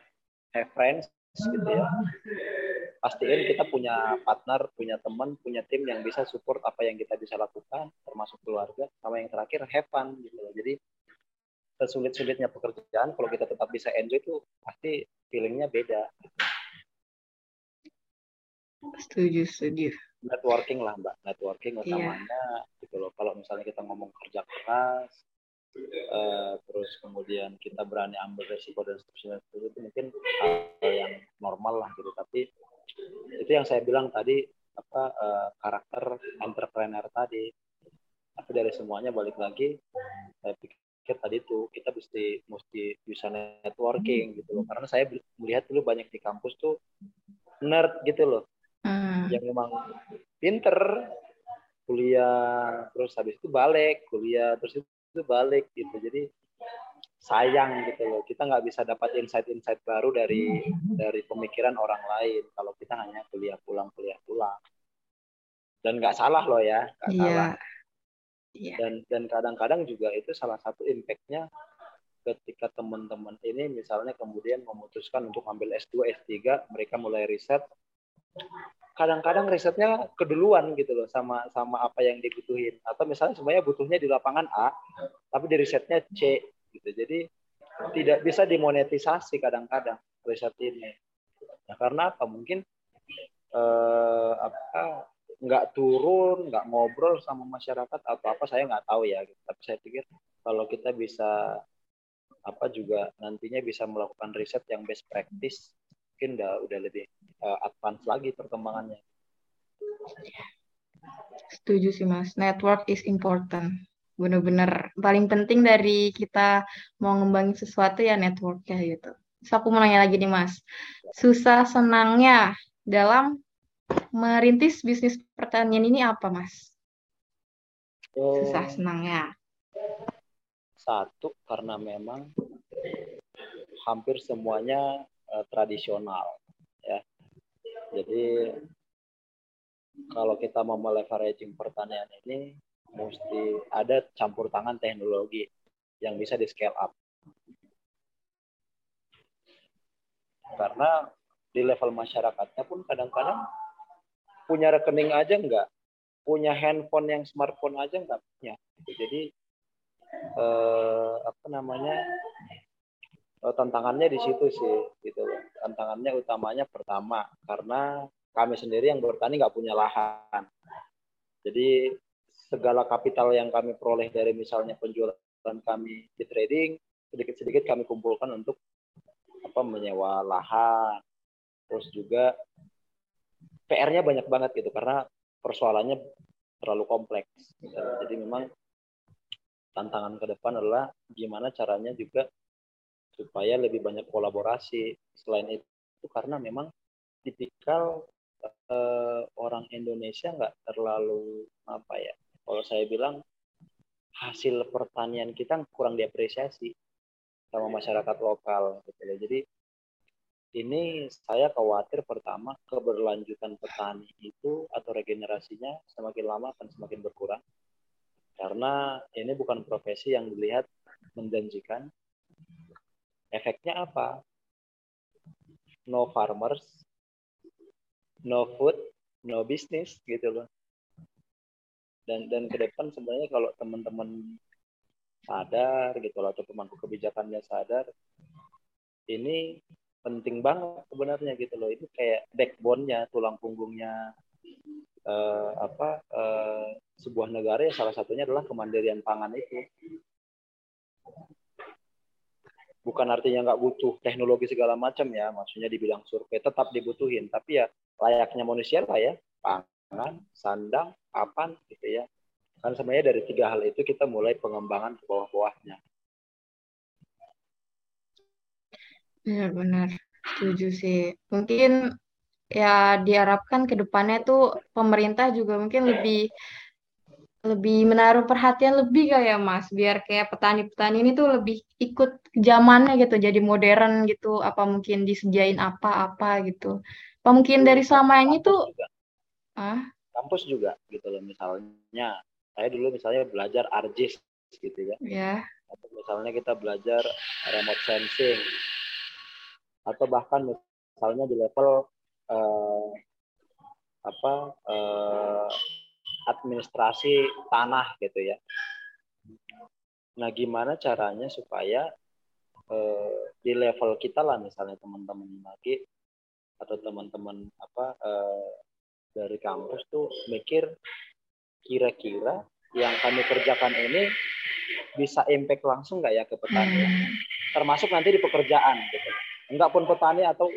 have friends gitu ya. Pastiin kita punya partner, punya teman, punya tim yang bisa support apa yang kita bisa lakukan, termasuk keluarga. Sama yang terakhir have fun gitu. Jadi sesulit-sulitnya pekerjaan, kalau kita tetap bisa enjoy itu pasti feelingnya beda. Setuju, setuju networking lah mbak networking iya. utamanya yeah. gitu loh kalau misalnya kita ngomong kerja keras uh, terus kemudian kita berani ambil resiko dan seterusnya itu mungkin hal yang normal lah gitu tapi itu yang saya bilang tadi apa uh, karakter entrepreneur tadi tapi dari semuanya balik lagi tadi itu kita mesti mesti bisa networking gitu loh. Karena saya melihat dulu banyak di kampus tuh nerd gitu loh. Hmm. yang memang pinter kuliah terus habis itu balik kuliah terus itu balik gitu. Jadi sayang gitu loh. Kita nggak bisa dapat insight-insight baru dari dari pemikiran orang lain. Kalau kita hanya kuliah pulang kuliah pulang. Dan nggak salah loh ya nggak yeah. salah yeah. dan dan kadang-kadang juga itu salah satu impactnya ketika teman-teman ini misalnya kemudian memutuskan untuk ambil S2 S3 mereka mulai riset. Kadang-kadang risetnya keduluan gitu loh sama sama apa yang dibutuhin. Atau misalnya semuanya butuhnya di lapangan A tapi di risetnya C gitu. Jadi tidak bisa dimonetisasi kadang-kadang riset ini. Nah karena apa? Mungkin eh, apa nggak turun nggak ngobrol sama masyarakat atau apa saya nggak tahu ya tapi saya pikir kalau kita bisa apa juga nantinya bisa melakukan riset yang best practice mungkin udah udah lebih uh, advance lagi perkembangannya. Setuju sih mas, network is important. Bener-bener paling penting dari kita mau ngembangin sesuatu ya networknya gitu. Terus aku mau nanya lagi nih mas, susah senangnya dalam merintis bisnis pertanian ini apa mas? Susah senangnya. Satu karena memang hampir semuanya uh, tradisional ya. Jadi kalau kita mau meleveraging pertanian ini mesti ada campur tangan teknologi yang bisa di scale up. Karena di level masyarakatnya pun kadang-kadang punya rekening aja enggak, punya handphone yang smartphone aja enggak punya. Jadi eh, apa namanya oh, tantangannya di situ sih gitu tantangannya utamanya pertama karena kami sendiri yang bertani nggak punya lahan. Jadi segala kapital yang kami peroleh dari misalnya penjualan kami di trading sedikit-sedikit kami kumpulkan untuk apa menyewa lahan. Terus juga PR-nya banyak banget gitu karena persoalannya terlalu kompleks jadi memang tantangan ke depan adalah gimana caranya juga supaya lebih banyak kolaborasi. Selain itu karena memang tipikal uh, orang Indonesia nggak terlalu apa ya, kalau saya bilang hasil pertanian kita kurang diapresiasi sama masyarakat lokal gitu ya. Jadi ini saya khawatir pertama keberlanjutan petani itu atau regenerasinya semakin lama akan semakin berkurang karena ini bukan profesi yang dilihat menjanjikan Efeknya apa? No farmers, no food, no business gitu loh. Dan dan ke depan sebenarnya kalau teman-teman sadar gitu loh atau pemangku kebijakannya sadar, ini penting banget sebenarnya gitu loh. Itu kayak backbone-nya, tulang punggungnya uh, apa uh, sebuah negara ya salah satunya adalah kemandirian pangan itu. Bukan artinya nggak butuh teknologi segala macam ya maksudnya dibilang survei tetap dibutuhin. Tapi ya layaknya manusia lah ya pangan sandang papan gitu ya. Kan sebenarnya dari tiga hal itu kita mulai pengembangan ke bawah-bawahnya benar-benar setuju sih. Mungkin ya diharapkan ke depannya tuh pemerintah juga mungkin lebih lebih menaruh perhatian lebih kayak Mas, biar kayak petani-petani ini tuh lebih ikut zamannya gitu, jadi modern gitu, apa mungkin disediain apa-apa gitu. Apa mungkin dari selama ini tuh ah kampus juga gitu loh misalnya. Saya dulu misalnya belajar ARGIS gitu ya. Ya. Atau misalnya kita belajar remote sensing atau bahkan misalnya di level uh, apa uh, administrasi tanah gitu ya. Nah, gimana caranya supaya eh, di level kita lah misalnya teman-teman lagi atau teman-teman apa eh, dari kampus tuh mikir kira-kira yang kami kerjakan ini bisa impact langsung nggak ya ke petani, hmm. termasuk nanti di pekerjaan gitu. Enggak pun petani atau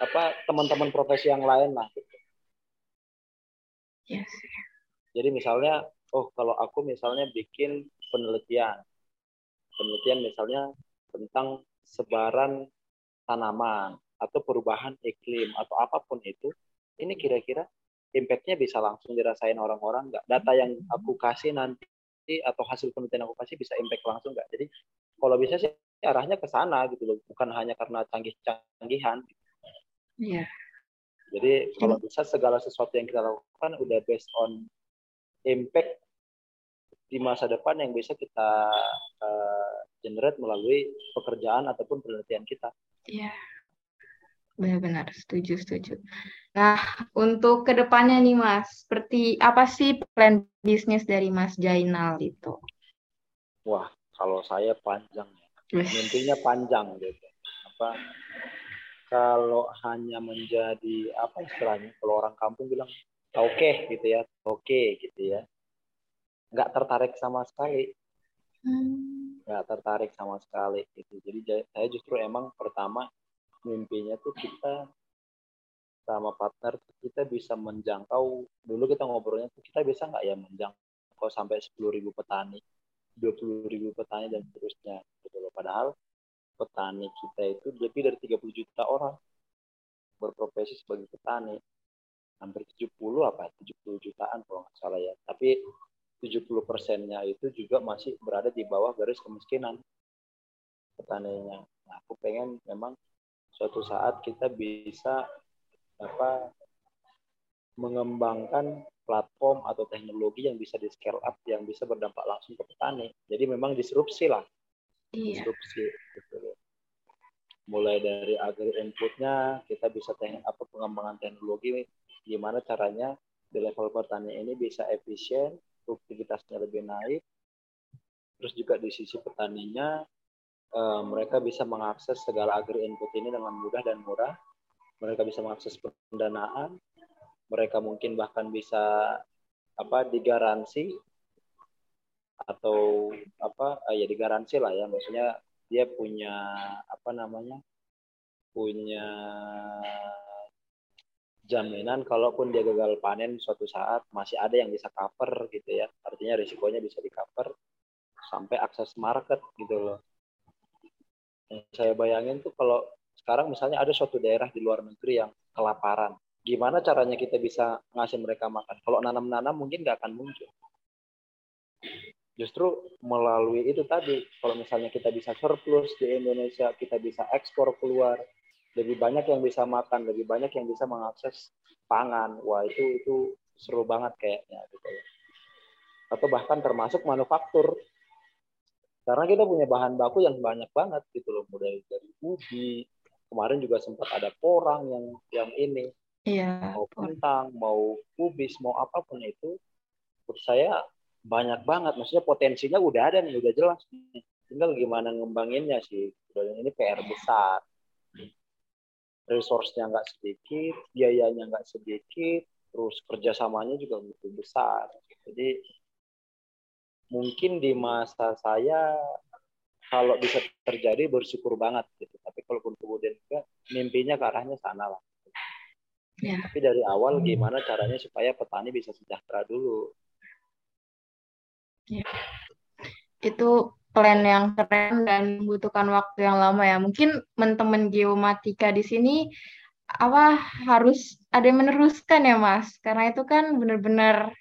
apa teman-teman profesi yang lain lah gitu. Yes. Jadi misalnya, oh kalau aku misalnya bikin penelitian, penelitian misalnya tentang sebaran tanaman atau perubahan iklim atau apa pun itu, ini kira-kira impact-nya bisa langsung dirasain orang-orang nggak? Data yang aku kasih nanti atau hasil penelitian aku kasih bisa impact langsung nggak? Jadi kalau bisa sih arahnya ke sana gitu loh, bukan hanya karena canggih-canggihan. Iya. Jadi kalau bisa segala sesuatu yang kita lakukan udah based on impact di masa depan yang bisa kita uh, generate melalui pekerjaan ataupun penelitian kita. Iya, benar-benar setuju setuju. Nah, untuk ke depannya nih Mas, seperti apa sih plan bisnis dari Mas Jainal itu? Wah, kalau saya panjang, mimpinya panjang gitu. Apa? Kalau hanya menjadi apa istilahnya? Kalau orang kampung bilang oke okay, gitu ya oke okay, gitu ya nggak tertarik sama sekali hmm. nggak tertarik sama sekali gitu jadi saya justru emang pertama mimpinya tuh kita sama partner kita bisa menjangkau dulu kita ngobrolnya tuh kita bisa nggak ya menjangkau sampai sepuluh ribu petani dua puluh ribu petani dan seterusnya gitu padahal petani kita itu lebih dari 30 juta orang berprofesi sebagai petani. Hampir 70 apa 70 jutaan kalau nggak salah ya. Tapi 70 persennya itu juga masih berada di bawah garis kemiskinan petaninya. Nah, aku pengen memang suatu saat kita bisa apa mengembangkan platform atau teknologi yang bisa di scale up yang bisa berdampak langsung ke petani jadi memang disrupsi lah iya. disrupsi gitu mulai dari agri inputnya kita bisa teknik apa pengembangan teknologi gimana caranya di level petani ini bisa efisien, produktivitasnya lebih naik, terus juga di sisi petaninya uh, mereka bisa mengakses segala agri input ini dengan mudah dan murah. Mereka bisa mengakses pendanaan, mereka mungkin bahkan bisa apa digaransi atau apa uh, ya digaransi lah ya. Maksudnya dia punya apa namanya punya jaminan kalaupun dia gagal panen suatu saat masih ada yang bisa cover gitu ya. Artinya risikonya bisa di cover sampai akses market gitu loh. Yang saya bayangin tuh kalau sekarang misalnya ada suatu daerah di luar negeri yang kelaparan gimana caranya kita bisa ngasih mereka makan kalau nanam-nanam mungkin nggak akan muncul justru melalui itu tadi kalau misalnya kita bisa surplus di Indonesia kita bisa ekspor keluar lebih banyak yang bisa makan, lebih banyak yang bisa mengakses pangan. Wah itu itu seru banget kayaknya gitu ya. Atau bahkan termasuk manufaktur. Karena kita punya bahan baku yang banyak banget gitu loh, mulai dari ubi. Kemarin juga sempat ada porang yang yang ini. Iya. Mau kentang, mau kubis, mau apa pun itu. Menurut saya banyak banget. Maksudnya potensinya udah ada nih, udah jelas. Tinggal gimana ngembanginnya sih. Dan ini PR besar resource-nya nggak sedikit, biayanya nggak sedikit, terus kerjasamanya juga begitu besar jadi mungkin di masa saya kalau bisa terjadi bersyukur banget gitu tapi kalaupun kemudian juga mimpinya ke arahnya sana lah ya. tapi dari awal gimana caranya supaya petani bisa sejahtera dulu? Ya. itu plan yang keren dan membutuhkan waktu yang lama ya. Mungkin teman-teman geomatika di sini apa harus ada yang meneruskan ya mas? Karena itu kan benar-benar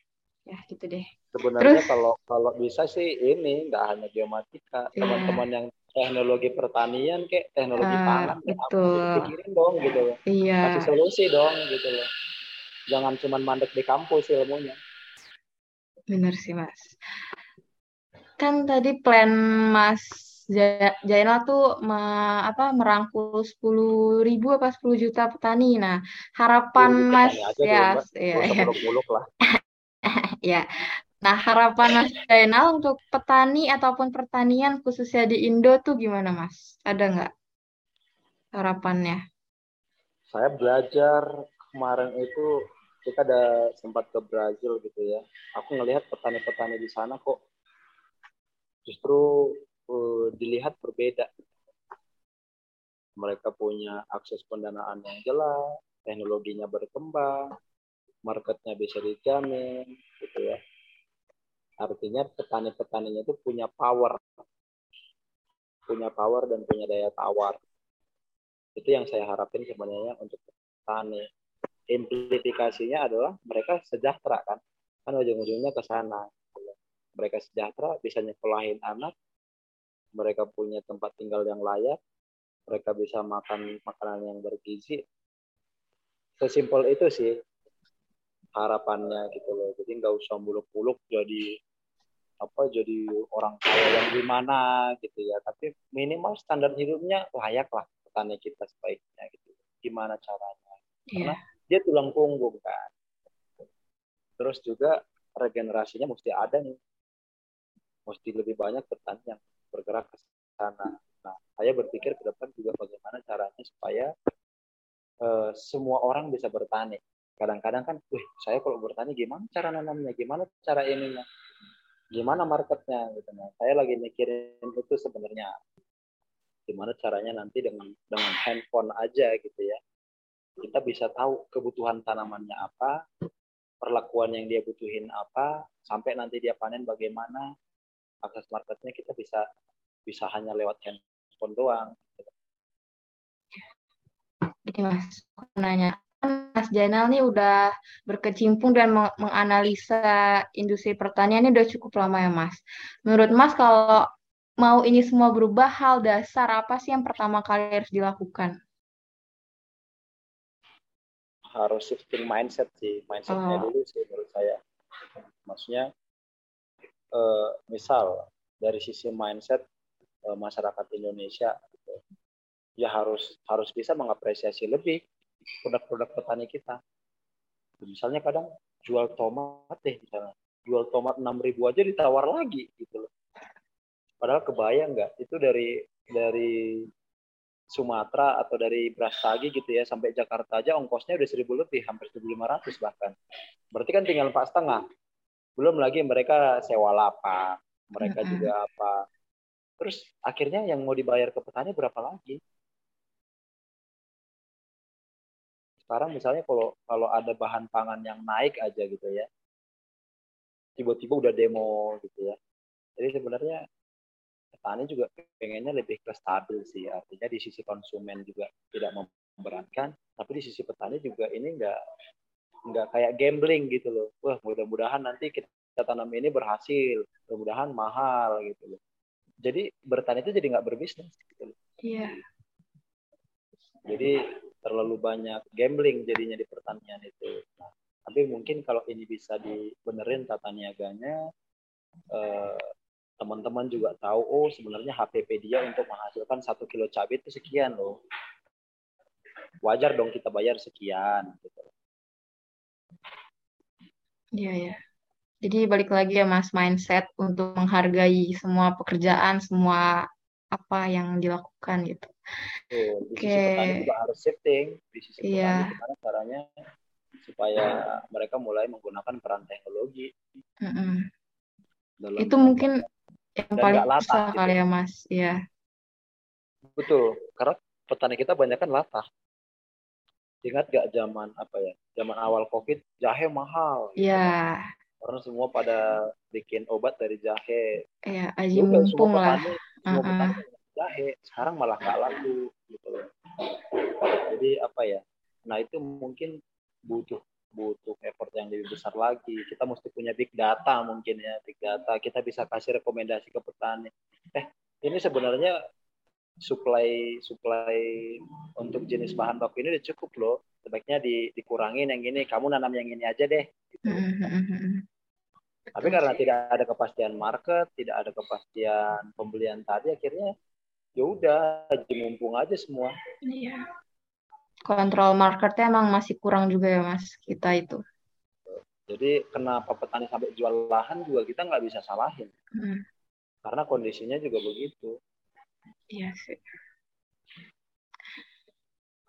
ya gitu deh. Sebenarnya Terus, kalau kalau bisa sih ini nggak hanya geomatika, iya. teman-teman yang teknologi pertanian kayak teknologi uh, pangan betul. pikirin dong gitu loh. Iya. Kasih solusi dong gitu loh. Jangan cuma mandek di kampus ilmunya. Bener sih Mas. Kan tadi plan Mas Jainal tuh me, apa merangkul sepuluh ribu apa sepuluh juta petani. Nah, harapan Mas ya, ya, ya. lah. ya, Nah, harapan Mas Zainal untuk petani ataupun pertanian khususnya di Indo tuh gimana, Mas? Ada nggak harapannya? Saya belajar kemarin itu kita ada sempat ke Brazil gitu ya. Aku ngelihat petani-petani di sana kok justru uh, dilihat berbeda. Mereka punya akses pendanaan yang jelas, teknologinya berkembang, marketnya bisa dijamin, gitu ya Artinya petani-petaninya itu punya power. Punya power dan punya daya tawar. Itu yang saya harapin sebenarnya untuk petani. Implikasinya adalah mereka sejahtera kan. Kan ujung-ujungnya ke sana. Mereka sejahtera, bisa nyekolahin anak, mereka punya tempat tinggal yang layak, mereka bisa makan makanan yang bergizi. Sesimpel itu sih harapannya gitu loh. Jadi nggak usah muluk-muluk jadi apa jadi orang kaya yang gimana gitu ya. Tapi minimal standar hidupnya layak lah petani kita sebaiknya gitu. Gimana caranya? Yeah. karena dia tulang punggung kan. Terus juga regenerasinya mesti ada nih. Mesti lebih banyak petani yang bergerak ke sana. Nah saya berpikir ke depan juga bagaimana caranya supaya uh, semua orang bisa bertani. Kadang-kadang kan, wih saya kalau bertani gimana cara nanamnya, gimana cara ininya, gimana marketnya gitu. Nah saya lagi mikirin itu sebenarnya. Gimana caranya nanti dengan dengan handphone aja gitu ya. Kita bisa tahu kebutuhan tanamannya apa perlakuan yang dia butuhin apa sampai nanti dia panen bagaimana. Akses marketnya kita bisa bisa hanya lewat handphone doang gitu. Ini mas, nanya Mas Jainal nih udah berkecimpung dan menganalisa industri pertanian ini udah cukup lama ya Mas. Menurut Mas kalau mau ini semua berubah, hal dasar apa sih yang pertama kali harus dilakukan? Harus shifting mindset sih, mindsetnya oh. dulu sih menurut saya. Maksudnya, uh, misal dari sisi mindset uh, masyarakat Indonesia, gitu, ya harus harus bisa mengapresiasi lebih produk-produk petani kita. Misalnya kadang jual tomat deh misalnya. Jual tomat 6 ribu aja ditawar lagi gitu loh. Padahal kebayang nggak itu dari dari Sumatera atau dari Brastagi gitu ya sampai Jakarta aja ongkosnya udah seribu lebih hampir 1.500 bahkan. Berarti kan tinggal empat setengah. Belum lagi mereka sewa lapak, mereka juga apa. Terus akhirnya yang mau dibayar ke petani berapa lagi? Sekarang misalnya kalau kalau ada bahan pangan yang naik aja gitu ya. Tiba-tiba udah demo gitu ya. Jadi sebenarnya petani juga pengennya lebih ke stabil sih. Artinya di sisi konsumen juga tidak memberatkan tapi di sisi petani juga ini enggak enggak kayak gambling gitu loh. Wah mudah-mudahan nanti kita tanam ini berhasil mudah-mudahan mahal gitu loh. Jadi bertani itu jadi nggak berbisnis gitu loh. Iya. Jadi terlalu banyak gambling jadinya di pertanian itu. Nah, tapi mungkin kalau ini bisa dibenerin tata niaganya, eh, teman-teman juga tahu, oh sebenarnya HPP dia untuk menghasilkan satu kilo cabai itu sekian loh. Wajar dong kita bayar sekian. Gitu. Iya ya. Jadi balik lagi ya Mas mindset untuk menghargai semua pekerjaan, semua apa yang dilakukan gitu. Oke. Di sisi petani juga harus shifting. Di sisi petani yeah. gimana caranya supaya mereka mulai menggunakan peran teknologi. Mm-hmm. Itu mungkin yang paling susah gitu. kali ya mas, ya. Betul, karena petani kita banyak kan latah. Ingat gak zaman apa ya? Zaman awal COVID jahe mahal. Iya. Karena semua pada bikin obat dari jahe. Iya, aji mumpung lah. Semua uh -uh. petani jahe. Sekarang malah nggak laku gitu loh. Jadi apa ya? Nah itu mungkin butuh butuh effort yang lebih besar lagi. Kita mesti punya big data mungkin ya, big data. Kita bisa kasih rekomendasi ke petani. Eh, ini sebenarnya supply supply untuk jenis bahan baku ini udah cukup loh. Sebaiknya di, dikurangin yang ini. Kamu nanam yang ini aja deh. Gitu. Tapi karena tidak ada kepastian market, tidak ada kepastian pembelian tadi, akhirnya ya udah mumpung aja semua. Iya. Kontrol marketnya emang masih kurang juga ya mas kita itu. Jadi kenapa petani sampai jual lahan juga kita nggak bisa salahin. Hmm. Karena kondisinya juga begitu. Iya sih.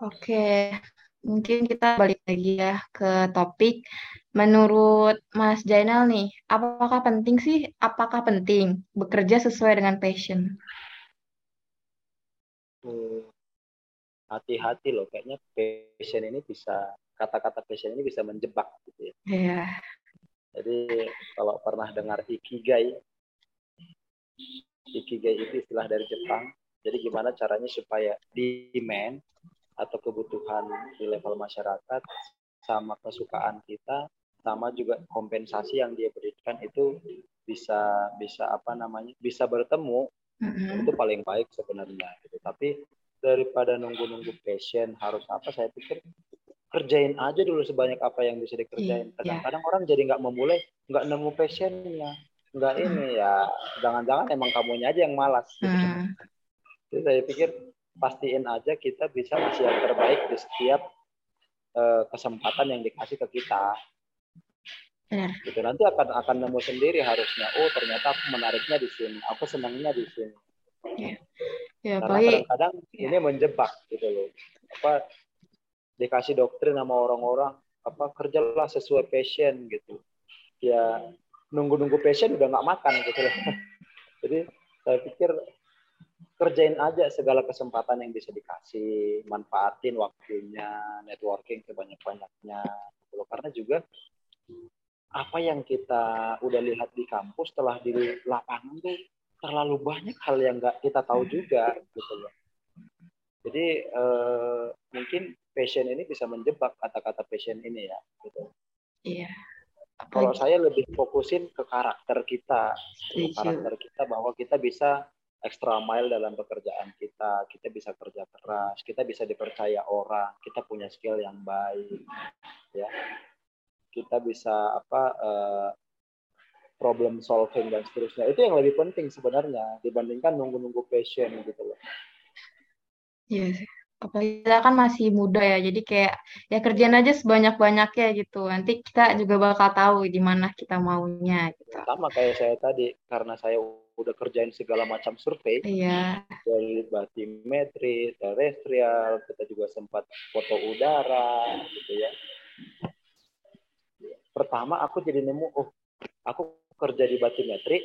Oke, mungkin kita balik lagi ya ke topik. Menurut Mas Jainal nih, apakah penting sih, apakah penting bekerja sesuai dengan passion? Hmm, hati-hati loh, kayaknya passion ini bisa, kata-kata passion ini bisa menjebak gitu ya. Iya. Jadi kalau pernah dengar ikigai, ikigai itu istilah dari Jepang, jadi gimana caranya supaya demand atau kebutuhan di level masyarakat sama kesukaan kita sama juga kompensasi yang dia berikan itu bisa bisa apa namanya bisa bertemu mm-hmm. itu paling baik sebenarnya gitu. Tapi daripada nunggu-nunggu passion harus apa saya pikir kerjain aja dulu sebanyak apa yang bisa dikerjain. Iya. Kadang-kadang orang jadi nggak memulai, nggak nemu passionnya, nggak ini ya jangan-jangan emang kamunya aja yang malas. Gitu. Hmm. Jadi saya pikir pastiin aja kita bisa ngasih yang terbaik di setiap uh, kesempatan yang dikasih ke kita. Benar. Gitu nanti akan akan nemu sendiri harusnya. Oh ternyata aku menariknya di sini, aku senangnya di sini. Ya. Ya, Karena kadang-kadang ya. ini menjebak gitu loh. Apa dikasih doktrin sama orang-orang apa kerjalah sesuai passion gitu. Ya nunggu-nunggu passion udah nggak makan gitu loh. Jadi saya pikir kerjain aja segala kesempatan yang bisa dikasih, manfaatin waktunya, networking sebanyak-banyaknya. Gitu Karena juga apa yang kita udah lihat di kampus setelah di lapangan tuh terlalu banyak hal yang nggak kita tahu juga gitu loh. Jadi eh, mungkin passion ini bisa menjebak kata-kata passion ini ya gitu. Iya. Kalau saya lebih fokusin ke karakter kita, karakter kita bahwa kita bisa extra mile dalam pekerjaan kita, kita bisa kerja keras, kita bisa dipercaya orang, kita punya skill yang baik, ya, kita bisa apa uh, problem solving dan seterusnya. Itu yang lebih penting sebenarnya dibandingkan nunggu-nunggu passion gitu loh. Iya sih apalagi kita kan masih muda ya jadi kayak ya kerjaan aja sebanyak banyaknya gitu nanti kita juga bakal tahu di mana kita maunya gitu sama kayak saya tadi karena saya udah kerjain segala macam survei iya. dari batimetri terestrial kita juga sempat foto udara gitu ya pertama aku jadi nemu oh aku kerja di batimetri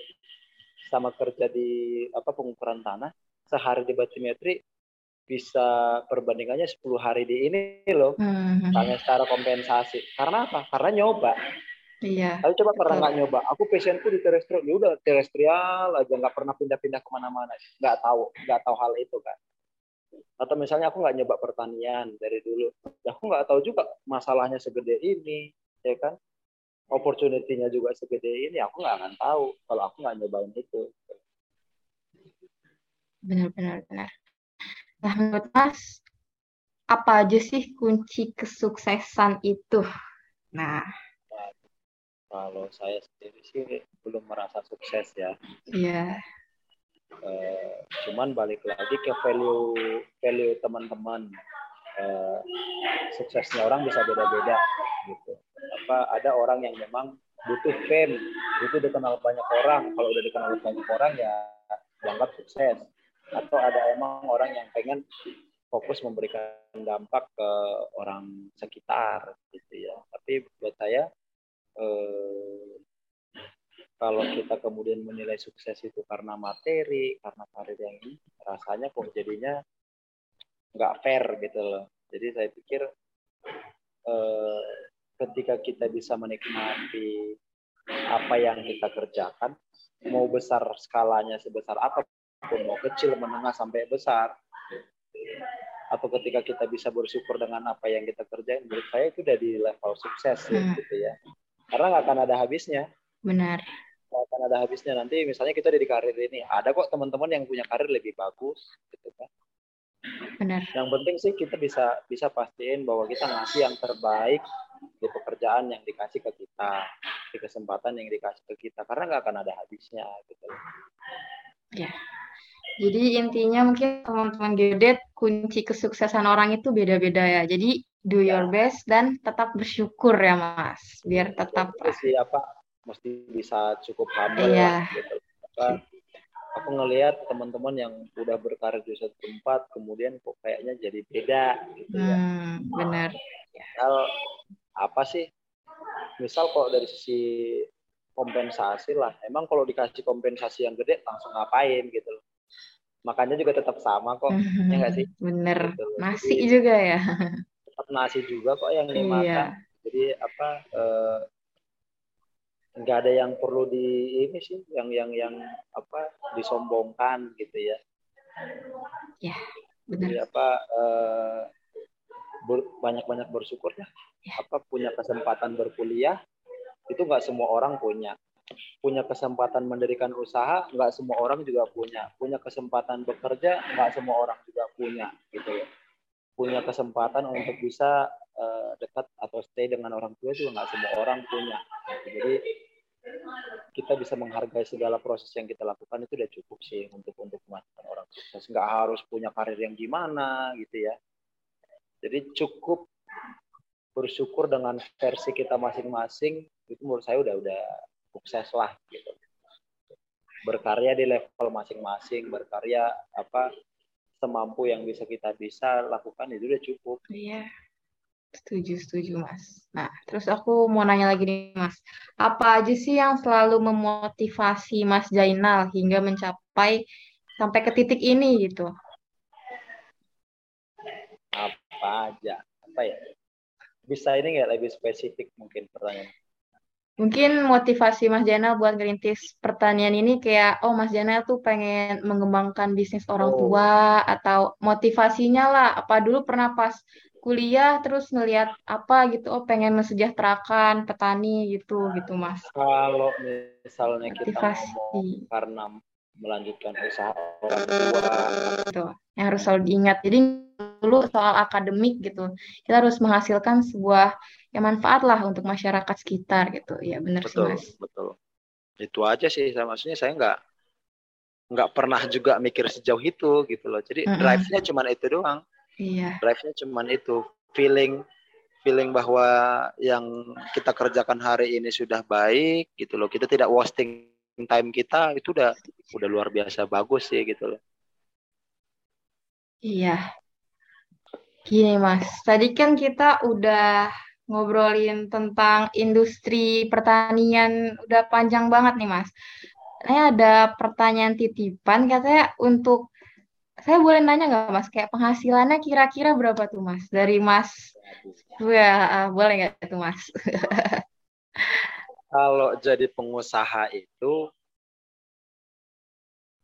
sama kerja di apa pengukuran tanah sehari di batimetri bisa perbandingannya 10 hari di ini loh. Hmm. Tanya secara kompensasi. Karena apa? Karena nyoba. Iya. Tapi coba pernah nggak nyoba. Aku passionku di terestrial. Ya udah terestrial aja nggak pernah pindah-pindah ke mana-mana. Nggak tahu, nggak tahu hal itu kan. Atau misalnya aku nggak nyoba pertanian dari dulu. Ya aku nggak tahu juga masalahnya segede ini, ya kan? Opportunity-nya juga segede ini. Aku nggak akan tahu kalau aku nggak nyobain itu. Benar-benar. benar. Nah, menurut Mas, apa aja sih kunci kesuksesan itu? Nah, kalau saya sendiri sih belum merasa sukses ya. Iya. Uh, cuman balik lagi ke value value teman-teman. Uh, suksesnya orang bisa beda-beda gitu. Apa ada orang yang memang butuh fame, butuh dikenal banyak orang. Kalau udah dikenal banyak orang ya dianggap sukses atau ada emang orang yang pengen fokus memberikan dampak ke orang sekitar gitu ya tapi buat saya eh, kalau kita kemudian menilai sukses itu karena materi, karena karir yang ini, rasanya kok jadinya nggak fair gitu loh. Jadi saya pikir eh, ketika kita bisa menikmati apa yang kita kerjakan, mau besar skalanya sebesar apa pun, mau kecil, menengah sampai besar, atau ketika kita bisa bersyukur dengan apa yang kita kerjain, menurut saya itu udah di level sukses ya, hmm. gitu ya. Karena nggak akan ada habisnya. Benar akan ada habisnya nanti misalnya kita di karir ini ada kok teman-teman yang punya karir lebih bagus gitu kan benar yang penting sih kita bisa bisa pastiin bahwa kita ngasih yang terbaik di pekerjaan yang dikasih ke kita di kesempatan yang dikasih ke kita karena nggak akan ada habisnya gitu ya jadi intinya mungkin teman-teman geodet kunci kesuksesan orang itu beda-beda ya jadi do your ya. best dan tetap bersyukur ya mas biar tetap siapa mesti bisa cukup humble yeah. gitu. Apa, aku ngelihat teman-teman yang udah berkarir di satu tempat kemudian kok kayaknya jadi beda gitu ya. Hmm, benar. Misal apa sih? Misal kalau dari sisi kompensasi lah, emang kalau dikasih kompensasi yang gede langsung ngapain gitu loh. Makanya juga tetap sama kok, ya nggak sih? Bener, gitu nasi Jadi, juga ya. Tetap nasi juga kok yang dimakan. Iya. Jadi apa? Eh, nggak ada yang perlu di ini sih yang yang yang apa disombongkan gitu ya ya benar Jadi apa eh, banyak banyak bersyukur ya. apa punya kesempatan berkuliah itu nggak semua orang punya. Punya kesempatan mendirikan usaha nggak semua orang juga punya. Punya kesempatan bekerja nggak semua orang juga punya gitu ya. Punya kesempatan untuk bisa uh, dekat atau stay dengan orang tua juga nggak semua orang punya. Jadi kita bisa menghargai segala proses yang kita lakukan itu udah cukup sih untuk untuk memastikan orang sukses nggak harus punya karir yang gimana gitu ya jadi cukup bersyukur dengan versi kita masing-masing itu menurut saya udah udah sukses lah gitu berkarya di level masing-masing berkarya apa semampu yang bisa kita bisa lakukan itu udah cukup iya Setuju, setuju, Mas. Nah, terus aku mau nanya lagi nih, Mas. Apa aja sih yang selalu memotivasi Mas Jainal hingga mencapai sampai ke titik ini gitu? Apa aja? Apa ya? Bisa ini nggak lebih spesifik mungkin pertanyaan? Mungkin motivasi Mas Jainal buat ngerintis pertanian ini kayak, oh Mas Jainal tuh pengen mengembangkan bisnis orang oh. tua, atau motivasinya lah, apa dulu pernah pas kuliah terus ngelihat apa gitu oh pengen mensejahterakan petani gitu gitu mas kalau misalnya Motivasi. kita ngomong karena melanjutkan usaha orang tua gitu yang harus selalu diingat jadi dulu soal akademik gitu kita harus menghasilkan sebuah yang manfaat lah untuk masyarakat sekitar gitu ya benar sih mas betul itu aja sih saya maksudnya saya nggak nggak pernah juga mikir sejauh itu gitu loh jadi mm -hmm. drive-nya cuma itu doang Iya. Drive-nya cuma itu, feeling feeling bahwa yang kita kerjakan hari ini sudah baik gitu loh. Kita tidak wasting time kita itu udah udah luar biasa bagus sih gitu loh. Iya. Gini Mas, tadi kan kita udah ngobrolin tentang industri pertanian udah panjang banget nih Mas. Ini ada pertanyaan titipan katanya untuk saya boleh nanya nggak mas? Kayak penghasilannya kira-kira berapa tuh mas? Dari mas ya uh, boleh nggak tuh mas? Kalau jadi pengusaha itu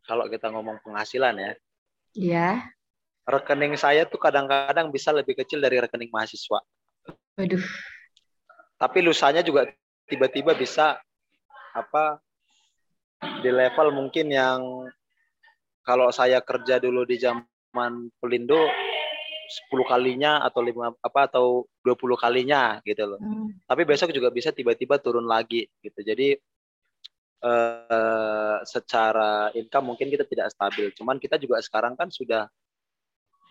kalau kita ngomong penghasilan ya iya rekening saya tuh kadang-kadang bisa lebih kecil dari rekening mahasiswa waduh tapi lusanya juga tiba-tiba bisa apa di level mungkin yang kalau saya kerja dulu di zaman Pelindo 10 kalinya atau lima apa atau 20 kalinya gitu loh. Hmm. Tapi besok juga bisa tiba-tiba turun lagi gitu. Jadi eh, secara income mungkin kita tidak stabil. Cuman kita juga sekarang kan sudah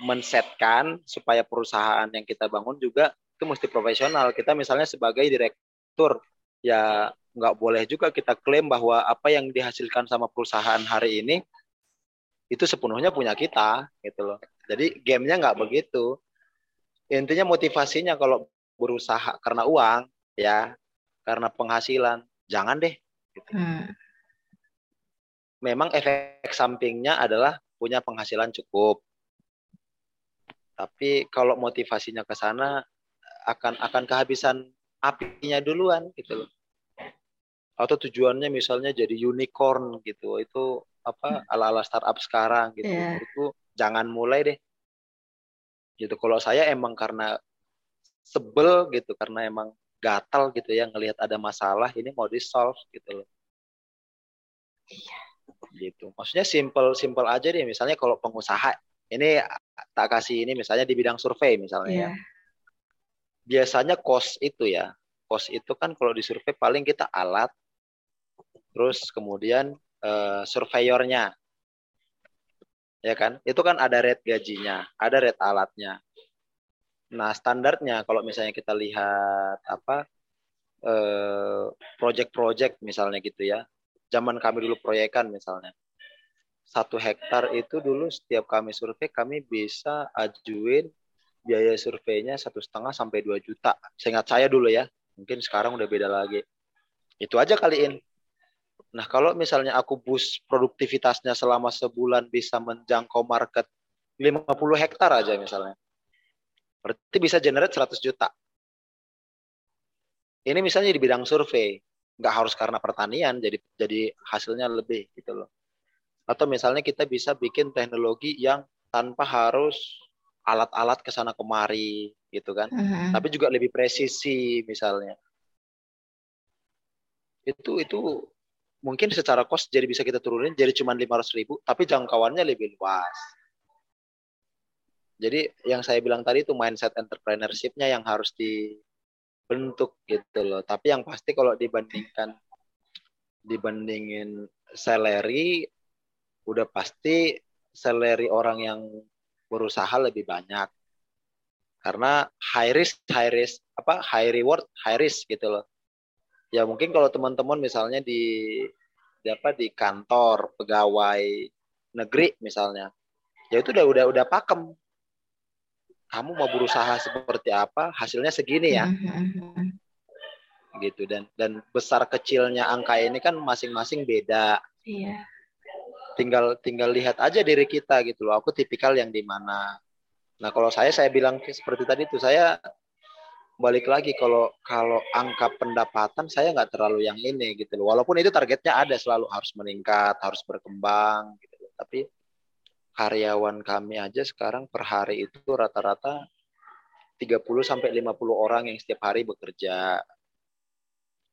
mensetkan supaya perusahaan yang kita bangun juga itu mesti profesional. Kita misalnya sebagai direktur ya nggak boleh juga kita klaim bahwa apa yang dihasilkan sama perusahaan hari ini itu sepenuhnya punya kita gitu loh. Jadi gamenya nggak begitu. Intinya motivasinya kalau berusaha karena uang ya karena penghasilan jangan deh gitu. hmm. memang efek sampingnya adalah punya penghasilan cukup tapi kalau motivasinya ke sana akan akan kehabisan apinya duluan gitu loh. Atau tujuannya misalnya jadi unicorn gitu. Itu apa hmm. ala ala startup sekarang gitu. Yeah. itu jangan mulai deh. Gitu. Kalau saya emang karena sebel gitu karena emang gatal gitu ya ngelihat ada masalah ini mau di solve gitu loh. Iya. Gitu. Maksudnya simple simple aja deh. Misalnya kalau pengusaha ini tak kasih ini misalnya di bidang survei misalnya yeah. ya. Iya. biasanya cost itu ya cost itu kan kalau di survei paling kita alat terus kemudian uh, surveyornya. Ya kan? Itu kan ada rate gajinya ada rate alatnya. Nah standarnya kalau misalnya kita lihat apa uh, project-project misalnya gitu ya. Zaman kami dulu proyekan misalnya satu hektar itu dulu setiap kami survei kami bisa ajuin biaya surveinya satu setengah sampai dua juta. Seingat saya dulu ya, mungkin sekarang udah beda lagi. Itu aja kaliin. Nah, kalau misalnya aku boost produktivitasnya selama sebulan bisa menjangkau market 50 hektar aja misalnya. Berarti bisa generate 100 juta. Ini misalnya di bidang survei, nggak harus karena pertanian, jadi jadi hasilnya lebih gitu loh. Atau misalnya kita bisa bikin teknologi yang tanpa harus alat-alat ke sana kemari gitu kan. Uh -huh. Tapi juga lebih presisi misalnya. Itu itu mungkin secara cost jadi bisa kita turunin jadi cuma 500 ribu tapi jangkauannya lebih luas jadi yang saya bilang tadi itu mindset entrepreneurship-nya yang harus dibentuk gitu loh tapi yang pasti kalau dibandingkan dibandingin salary udah pasti salary orang yang berusaha lebih banyak. Karena high risk high risk apa high reward high risk gitu loh. Ya mungkin kalau teman-teman misalnya di, di apa di kantor pegawai negeri misalnya ya itu udah udah udah pakem. Kamu mau berusaha seperti apa hasilnya segini ya. Gitu dan dan besar kecilnya angka ini kan masing-masing beda. Iya tinggal tinggal lihat aja diri kita gitu loh aku tipikal yang di mana nah kalau saya saya bilang seperti tadi itu saya balik lagi kalau kalau angka pendapatan saya nggak terlalu yang ini gitu loh. Walaupun itu targetnya ada selalu harus meningkat, harus berkembang gitu loh. Tapi karyawan kami aja sekarang per hari itu rata-rata 30 sampai 50 orang yang setiap hari bekerja.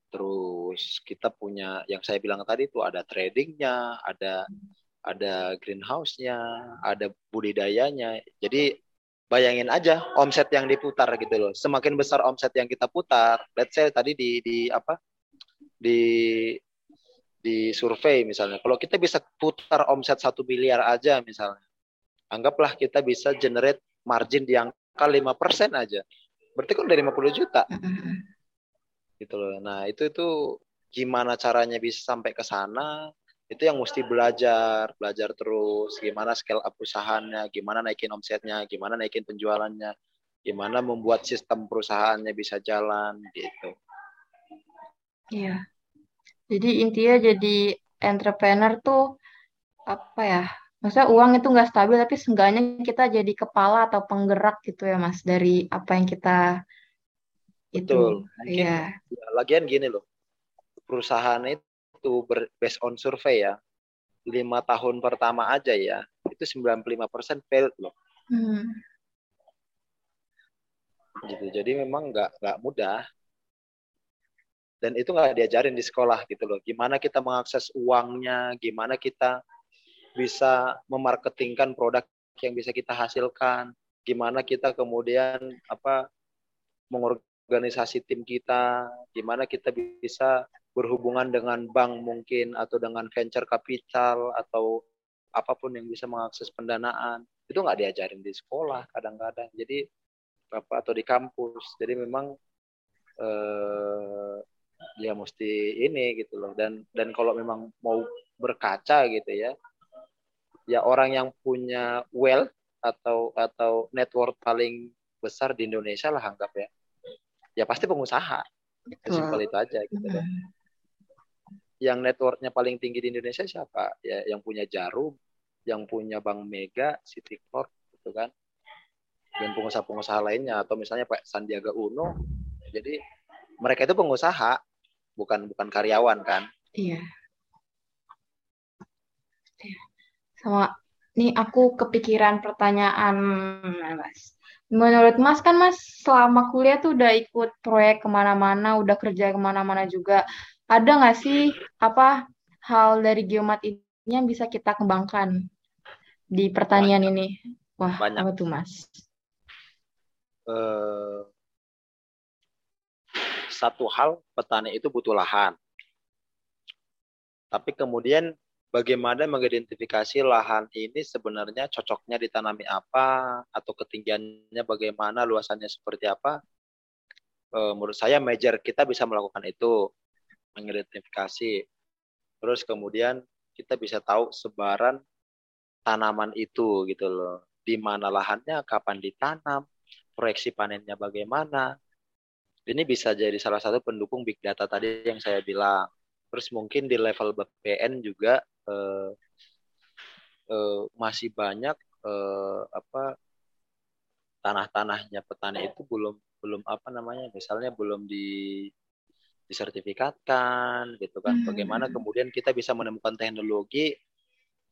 Terus kita punya yang saya bilang tadi itu ada tradingnya, ada ada greenhouse-nya, ada budidayanya. Jadi bayangin aja omset yang diputar gitu loh. Semakin besar omset yang kita putar, let's say tadi di di apa? di di survei misalnya. Kalau kita bisa putar omset satu miliar aja misalnya. Anggaplah kita bisa generate margin di angka 5% aja. Berarti kan dari 50 juta. Gitu loh. Nah, itu itu gimana caranya bisa sampai ke sana? itu yang mesti belajar belajar terus gimana scale up usahanya gimana naikin omsetnya gimana naikin penjualannya gimana membuat sistem perusahaannya bisa jalan gitu iya jadi intinya jadi entrepreneur tuh apa ya maksudnya uang itu nggak stabil tapi seenggaknya kita jadi kepala atau penggerak gitu ya mas dari apa yang kita itu iya. ya, lagian gini loh. Perusahaan itu itu based on survei ya lima tahun pertama aja ya itu 95% failed loh. Hmm. gitu. Jadi memang nggak nggak mudah. Dan itu nggak diajarin di sekolah gitu loh. Gimana kita mengakses uangnya gimana kita bisa memarketingkan produk yang bisa kita hasilkan gimana kita kemudian apa mengorganisasi tim kita gimana kita bisa berhubungan dengan bank mungkin atau dengan venture capital atau apa pun yang bisa mengakses pendanaan. Itu nggak diajarin di sekolah kadang-kadang. Jadi apa atau di kampus. Jadi memang eh, ya mesti ini gitu loh. Dan dan kalau memang mau berkaca gitu ya ya orang yang punya wealth atau atau network paling besar di Indonesia lah anggap ya ya pasti pengusaha Simpel itu aja gitu kan. Yang networknya paling tinggi di Indonesia siapa? Ya yang punya Jarum, yang punya Bank Mega, Citicorp gitu kan. Dan pengusaha-pengusaha lainnya atau misalnya Pak Sandiaga Uno. Jadi mereka itu pengusaha, bukan bukan karyawan kan? Iya. iya. Sama nih aku kepikiran pertanyaan Mas Menurut Mas kan Mas selama kuliah tuh udah ikut proyek ke mana-mana, udah kerja ke mana-mana juga. Ada nggak sih apa hal dari geomat ini yang bisa kita kembangkan di pertanian Banyak. ini? Wah, Banyak. apa tuh Mas? Uh, satu hal petani itu butuh lahan. Tapi kemudian bagaimana mengidentifikasi lahan ini sebenarnya cocoknya ditanami apa atau ketinggiannya bagaimana, luasannya seperti apa. E, menurut saya major kita bisa melakukan itu, mengidentifikasi. Terus kemudian kita bisa tahu sebaran tanaman itu gitu loh. Di mana lahannya, kapan ditanam, proyeksi panennya bagaimana. Ini bisa jadi salah satu pendukung big data tadi yang saya bilang. Terus mungkin di level BPN juga uh, uh, masih banyak uh, apa tanah-tanahnya petani itu belum belum apa namanya misalnya belum di disertifikatkan gitu kan. Hmm. Bagaimana kemudian kita bisa menemukan teknologi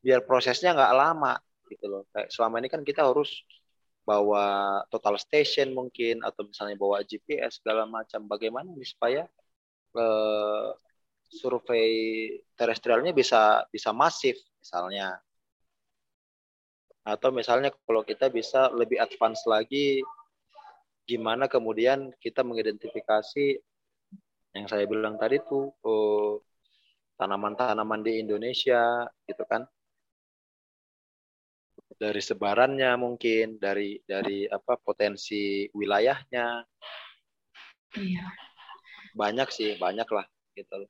biar prosesnya nggak lama gitu loh. Kayak selama ini kan kita harus bawa total station mungkin atau misalnya bawa GPS segala macam. Bagaimana nih supaya eh, survei terestrialnya bisa bisa masif misalnya. Atau misalnya kalau kita bisa lebih advance lagi gimana kemudian kita mengidentifikasi yang saya bilang tadi tuh oh, tanaman-tanaman di Indonesia gitu kan. Dari sebarannya mungkin dari dari apa potensi wilayahnya. Iya. Banyak sih banyak lah gitu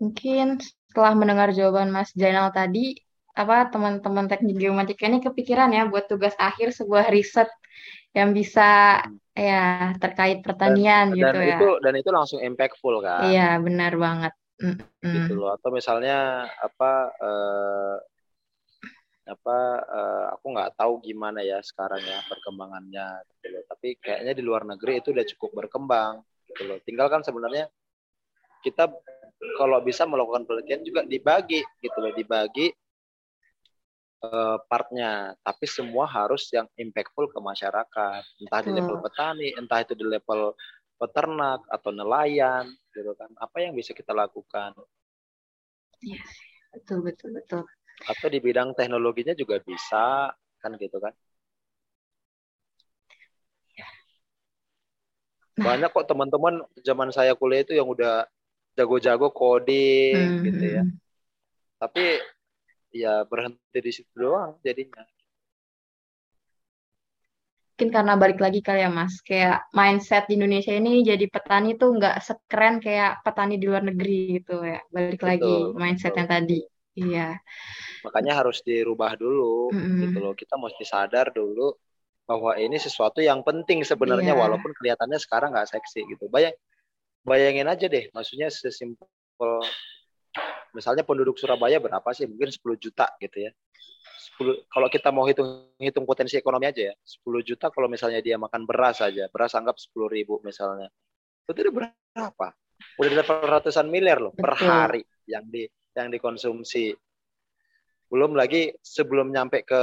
Mungkin setelah mendengar jawaban Mas Jainal tadi, apa teman-teman teknik geomatika ini kepikiran ya buat tugas akhir sebuah riset yang bisa ya terkait pertanian dan, gitu dan ya. Itu, dan itu langsung impactful kan. Iya, benar banget. Gitu loh. Atau misalnya apa uh, apa uh, aku nggak tahu gimana ya sekarang ya perkembangannya gitu loh. Tapi kayaknya di luar negeri itu udah cukup berkembang gitu loh. Tinggal kan sebenarnya kita kalau bisa melakukan penelitian juga dibagi gitu loh dibagi uh, partnya. Tapi semua harus yang impactful ke masyarakat. Entah di level petani entah itu di level peternak atau nelayan gitu kan. Apa yang bisa kita lakukan? Ya, betul betul betul. Atau di bidang teknologinya juga bisa kan gitu kan. Ya. banyak kok teman-teman zaman saya kuliah itu yang udah jago-jago coding hmm. gitu ya. Hmm. Tapi ya berhenti di situ doang jadinya. Mungkin karena balik lagi kali ya Mas, kayak mindset di Indonesia ini jadi petani tuh nggak sekeren kayak petani di luar negeri gitu ya. Balik betul, lagi mindset betul. yang tadi. Iya. Makanya harus dirubah dulu mm -hmm. gitu loh. Kita mesti sadar dulu bahwa ini sesuatu yang penting sebenarnya yeah. walaupun kelihatannya sekarang nggak seksi gitu. Banyak bayangin aja deh, maksudnya sesimpel misalnya penduduk Surabaya berapa sih? Mungkin 10 juta gitu ya. 10 kalau kita mau hitung hitung potensi ekonomi aja ya, 10 juta kalau misalnya dia makan beras aja, beras anggap 10 ribu misalnya. Itu udah berapa? Udah dapat ratusan miliar loh per hari yang di yang dikonsumsi. Belum lagi sebelum nyampe ke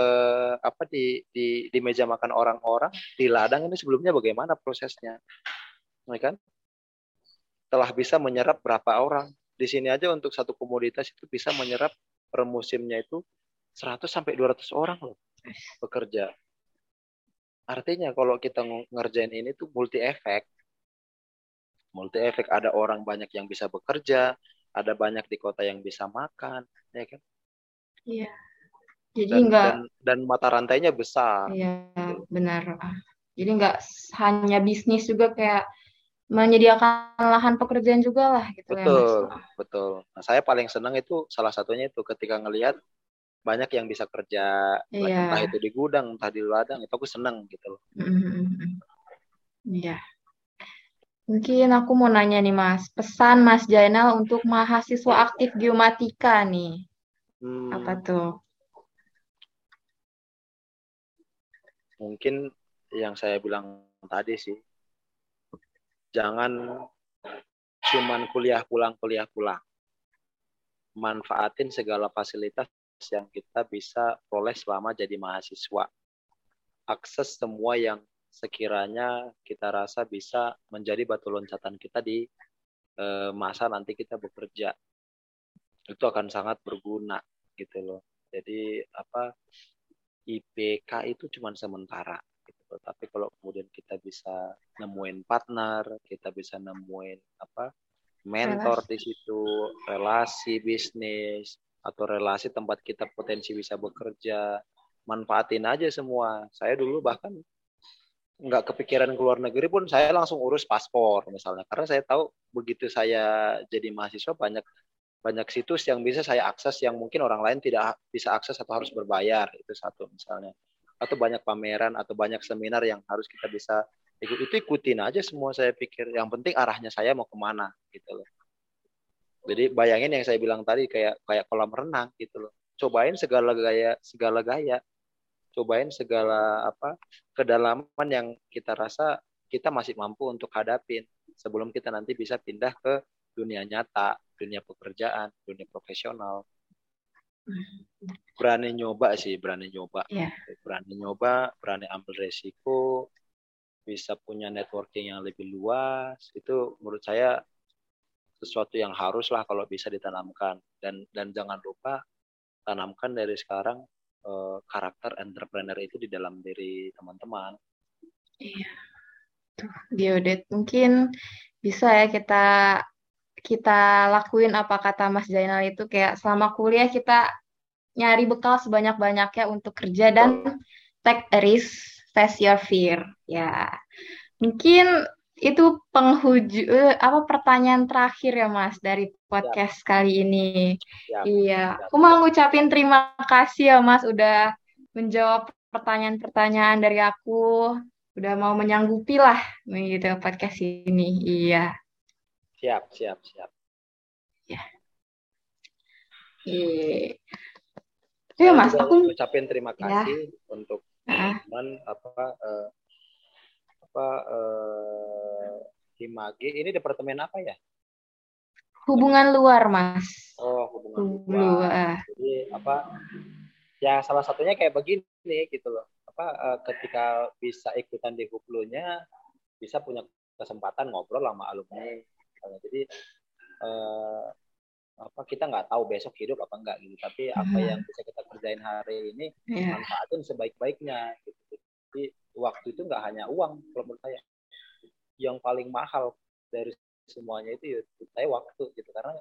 apa di di di meja makan orang-orang, di ladang ini sebelumnya bagaimana prosesnya? Ya kan? Telah bisa menyerap berapa orang. Di sini aja untuk satu komoditas itu bisa menyerap per musimnya itu 100 sampai 200 orang loh bekerja. Artinya kalau kita ngerjain ini tuh multi efek. Multi efek ada orang banyak yang bisa bekerja, ada banyak di kota yang bisa makan, ya kan? Iya. Jadi dan, enggak dan, dan mata rantainya besar. Iya, benar. Jadi enggak hanya bisnis juga kayak menyediakan lahan pekerjaan juga lah gitu betul, ya Mas. Betul. Nah, saya paling senang itu salah satunya itu ketika ngelihat banyak yang bisa kerja yeah. entah itu di gudang, entah di ladang, itu aku senang gitu loh. Mm-hmm. Iya. Mungkin aku mau nanya nih Mas, pesan Mas Jainal untuk mahasiswa aktif geomatika nih. Hmm. Apa tuh? Mungkin yang saya bilang tadi sih, jangan cuman kuliah pulang kuliah pulang. Manfaatin segala fasilitas yang kita bisa peroleh selama jadi mahasiswa. Akses semua yang sekiranya kita rasa bisa menjadi batu loncatan kita di eh, masa nanti kita bekerja itu akan sangat berguna gitu loh jadi apa IPK itu cuma sementara tapi kalau kemudian kita bisa nemuin partner kita bisa nemuin apa mentor relasi. di situ relasi bisnis atau relasi tempat kita potensi bisa bekerja manfaatin aja semua. Saya dulu bahkan nggak kepikiran ke luar negeri pun saya langsung urus paspor misalnya. Karena saya tahu begitu saya jadi mahasiswa banyak banyak situs yang bisa saya akses yang mungkin orang lain tidak bisa akses atau harus berbayar itu satu misalnya atau banyak pameran atau banyak seminar yang harus kita bisa ikut itu ikutin aja semua saya pikir. Yang penting arahnya saya mau ke mana gitu loh. Jadi bayangin yang saya bilang tadi kayak kayak kolam renang gitu loh. Cobain segala gaya segala gaya. Cobain segala apa kedalaman yang kita rasa kita masih mampu untuk hadapin sebelum kita nanti bisa pindah ke dunia nyata, dunia pekerjaan, dunia profesional. Berani nyoba sih, berani nyoba. Yeah. Berani nyoba, berani ambil resiko, bisa punya networking yang lebih luas, itu menurut saya sesuatu yang haruslah kalau bisa ditanamkan dan dan jangan lupa tanamkan dari sekarang uh, karakter entrepreneur itu di dalam diri teman-teman. Iya. Tuh, Diodet mungkin bisa ya kita kita lakuin apa kata Mas Jainal itu kayak selama kuliah kita nyari bekal sebanyak-banyaknya untuk kerja dan take a risk, face your fear. Ya. Mungkin itu penghuju eh, apa pertanyaan terakhir ya Mas dari podcast ya. kali ini. Ya. Iya, aku mau ngucapin terima kasih ya Mas udah menjawab pertanyaan-pertanyaan dari aku, udah mau menyanggupi lah gitu podcast ini. Iya. Siap, siap, siap. Ya. Iya. Ya, Mas, aku ucapin terima ya. kasih ya. untuk teman apa uh, apa uh, Himagi ini departemen apa ya? Hubungan luar, Mas. Oh, hubungan luar. luar. Jadi apa? Ya salah satunya kayak begini gitu loh. Apa uh, ketika bisa ikutan di hublunya bisa punya kesempatan ngobrol sama alumni. Jadi uh, apa kita nggak tahu besok hidup apa enggak gitu tapi apa hmm. yang bisa kita kerjain hari ini yeah. manfaatin sebaik-baiknya gitu jadi waktu itu nggak hanya uang kalau menurut saya yang paling mahal dari semuanya itu ya saya waktu gitu karena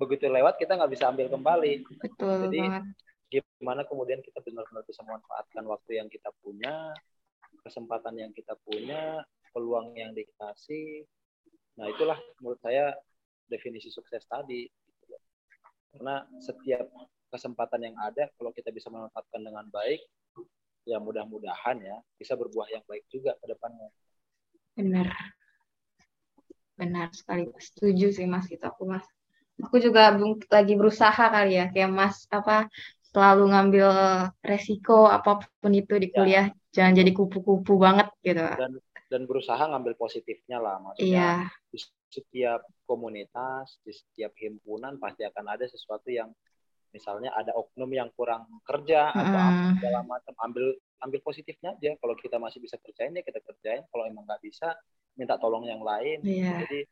begitu lewat kita nggak bisa ambil kembali Betul jadi banget. gimana kemudian kita benar-benar bisa memanfaatkan waktu yang kita punya kesempatan yang kita punya peluang yang dikasih nah itulah menurut saya definisi sukses tadi karena setiap kesempatan yang ada kalau kita bisa memanfaatkan dengan baik ya mudah-mudahan ya bisa berbuah yang baik juga ke depannya. Benar. Benar sekali. Setuju sih Mas itu aku Mas. Aku juga lagi berusaha kali ya kayak Mas apa selalu ngambil resiko apa pun itu di ya. kuliah ya. jangan jadi kupu-kupu banget gitu. Dan dan berusaha ngambil positifnya lah maksudnya. Iya. Di setiap komunitas, di setiap himpunan pasti akan ada sesuatu yang misalnya ada oknum yang kurang kerja hmm. atau segala macam ambil ambil positifnya aja kalau kita masih bisa kerjain ya kita kerjain kalau emang nggak bisa minta tolong yang lain yeah. jadi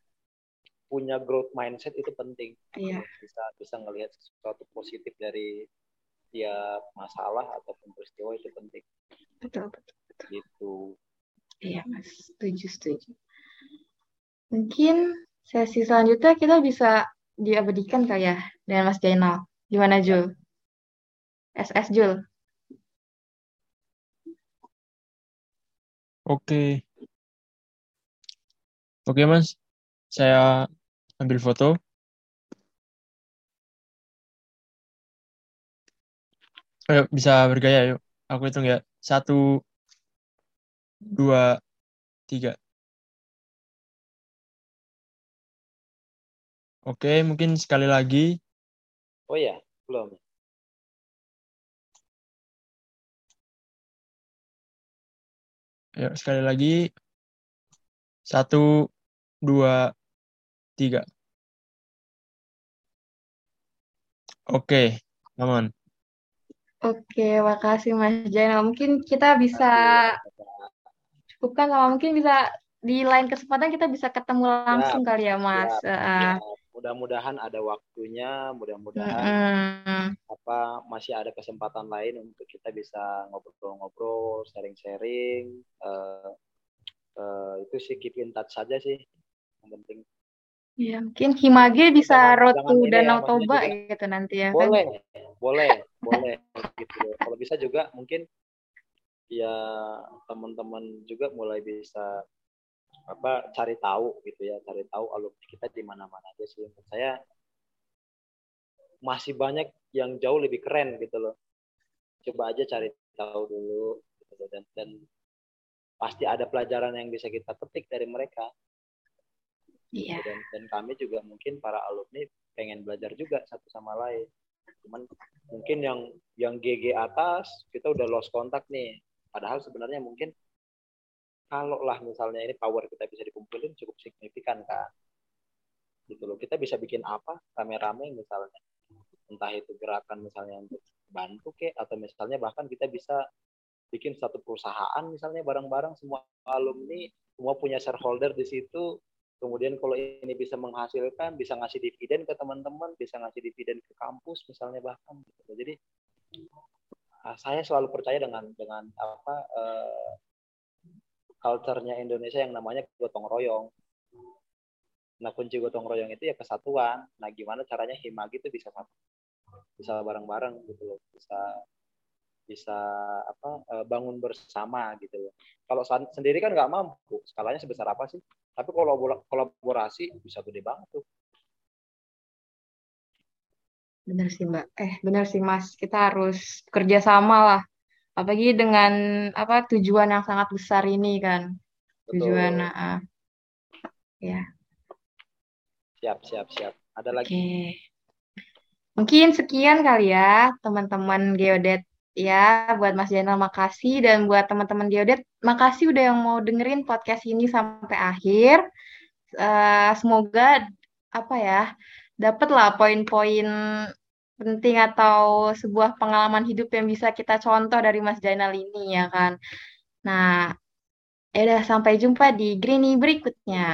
punya growth mindset itu penting yeah. bisa bisa ngelihat sesuatu positif dari tiap masalah ataupun peristiwa itu penting betul betul, betul. gitu iya mas setuju setuju mungkin sesi selanjutnya kita bisa diabadikan kayak ya dengan Mas Jainal Gimana Jul? SS Jul. Oke. Oke Mas, saya ambil foto. Ayo, bisa bergaya yuk. Aku hitung ya. Satu, dua, tiga. Oke, mungkin sekali lagi. Oh ya, belum. Ya, sekali lagi. Satu, dua, tiga. Oke, aman. Oke, makasih Mas Jainal. Mungkin kita bisa cukupkan sama mungkin bisa di lain kesempatan kita bisa ketemu langsung ya, kali ya Mas. Ya, uh, ya mudah-mudahan ada waktunya, mudah-mudahan mm. apa masih ada kesempatan lain untuk kita bisa ngobrol-ngobrol, sharing-sharing. Uh, uh, itu sih keep in touch saja sih yang penting. Ya, mungkin Himage bisa road to Danau ya, Toba gitu nanti ya boleh, kan? Boleh, boleh, gitu. Kalau bisa juga mungkin ya teman-teman juga mulai bisa apa cari tahu gitu ya cari tahu alumni kita di mana-mana aja sih. Menurut saya masih banyak yang jauh lebih keren gitu loh. Coba aja cari tahu dulu gitu dan dan pasti ada pelajaran yang bisa kita petik dari mereka. Iya. dan dan kami juga mungkin para alumni pengen belajar juga satu sama lain. Cuman mungkin yang yang GG atas kita udah lost kontak nih padahal sebenarnya mungkin kalau lah misalnya ini power kita bisa dikumpulin cukup signifikan kan? Gitu loh. Kita bisa bikin apa? Rame-rame misalnya. Entah itu gerakan misalnya untuk bantu ke atau misalnya bahkan kita bisa bikin satu perusahaan misalnya bareng-bareng semua alumni semua punya shareholder di situ. Kemudian kalau ini bisa menghasilkan bisa ngasih dividen ke teman-teman bisa ngasih dividen ke kampus misalnya bahkan gitu. jadi saya selalu percaya dengan dengan apa uh, culture-nya Indonesia yang namanya gotong royong. Nah kunci gotong royong itu ya kesatuan. Nah gimana caranya Himagi itu bisa bisa bareng-bareng gitu loh, bisa bisa apa eh, bangun bersama gitu loh. Kalau sendiri kan nggak mampu, skalanya sebesar apa sih? Tapi kalau kolaborasi bisa gede banget tuh. Benar sih Mbak. Eh benar sih Mas, kita harus kerja sama lah. Apalagi dengan apa tujuan yang sangat besar ini kan. Tujuan uh, ya. Siap siap siap. Ada lagi? Okay. mungkin sekian kali ya teman-teman geodet. Ya buat Mas Jenal makasih. Dan buat teman-teman geodet makasih udah yang mau dengerin podcast ini sampai akhir. Uh, semoga apa ya dapatlah poin-poin penting atau sebuah pengalaman hidup yang bisa kita contoh dari Mas Jainal ini ya kan. Nah, ya udah sampai jumpa di Greeny berikutnya.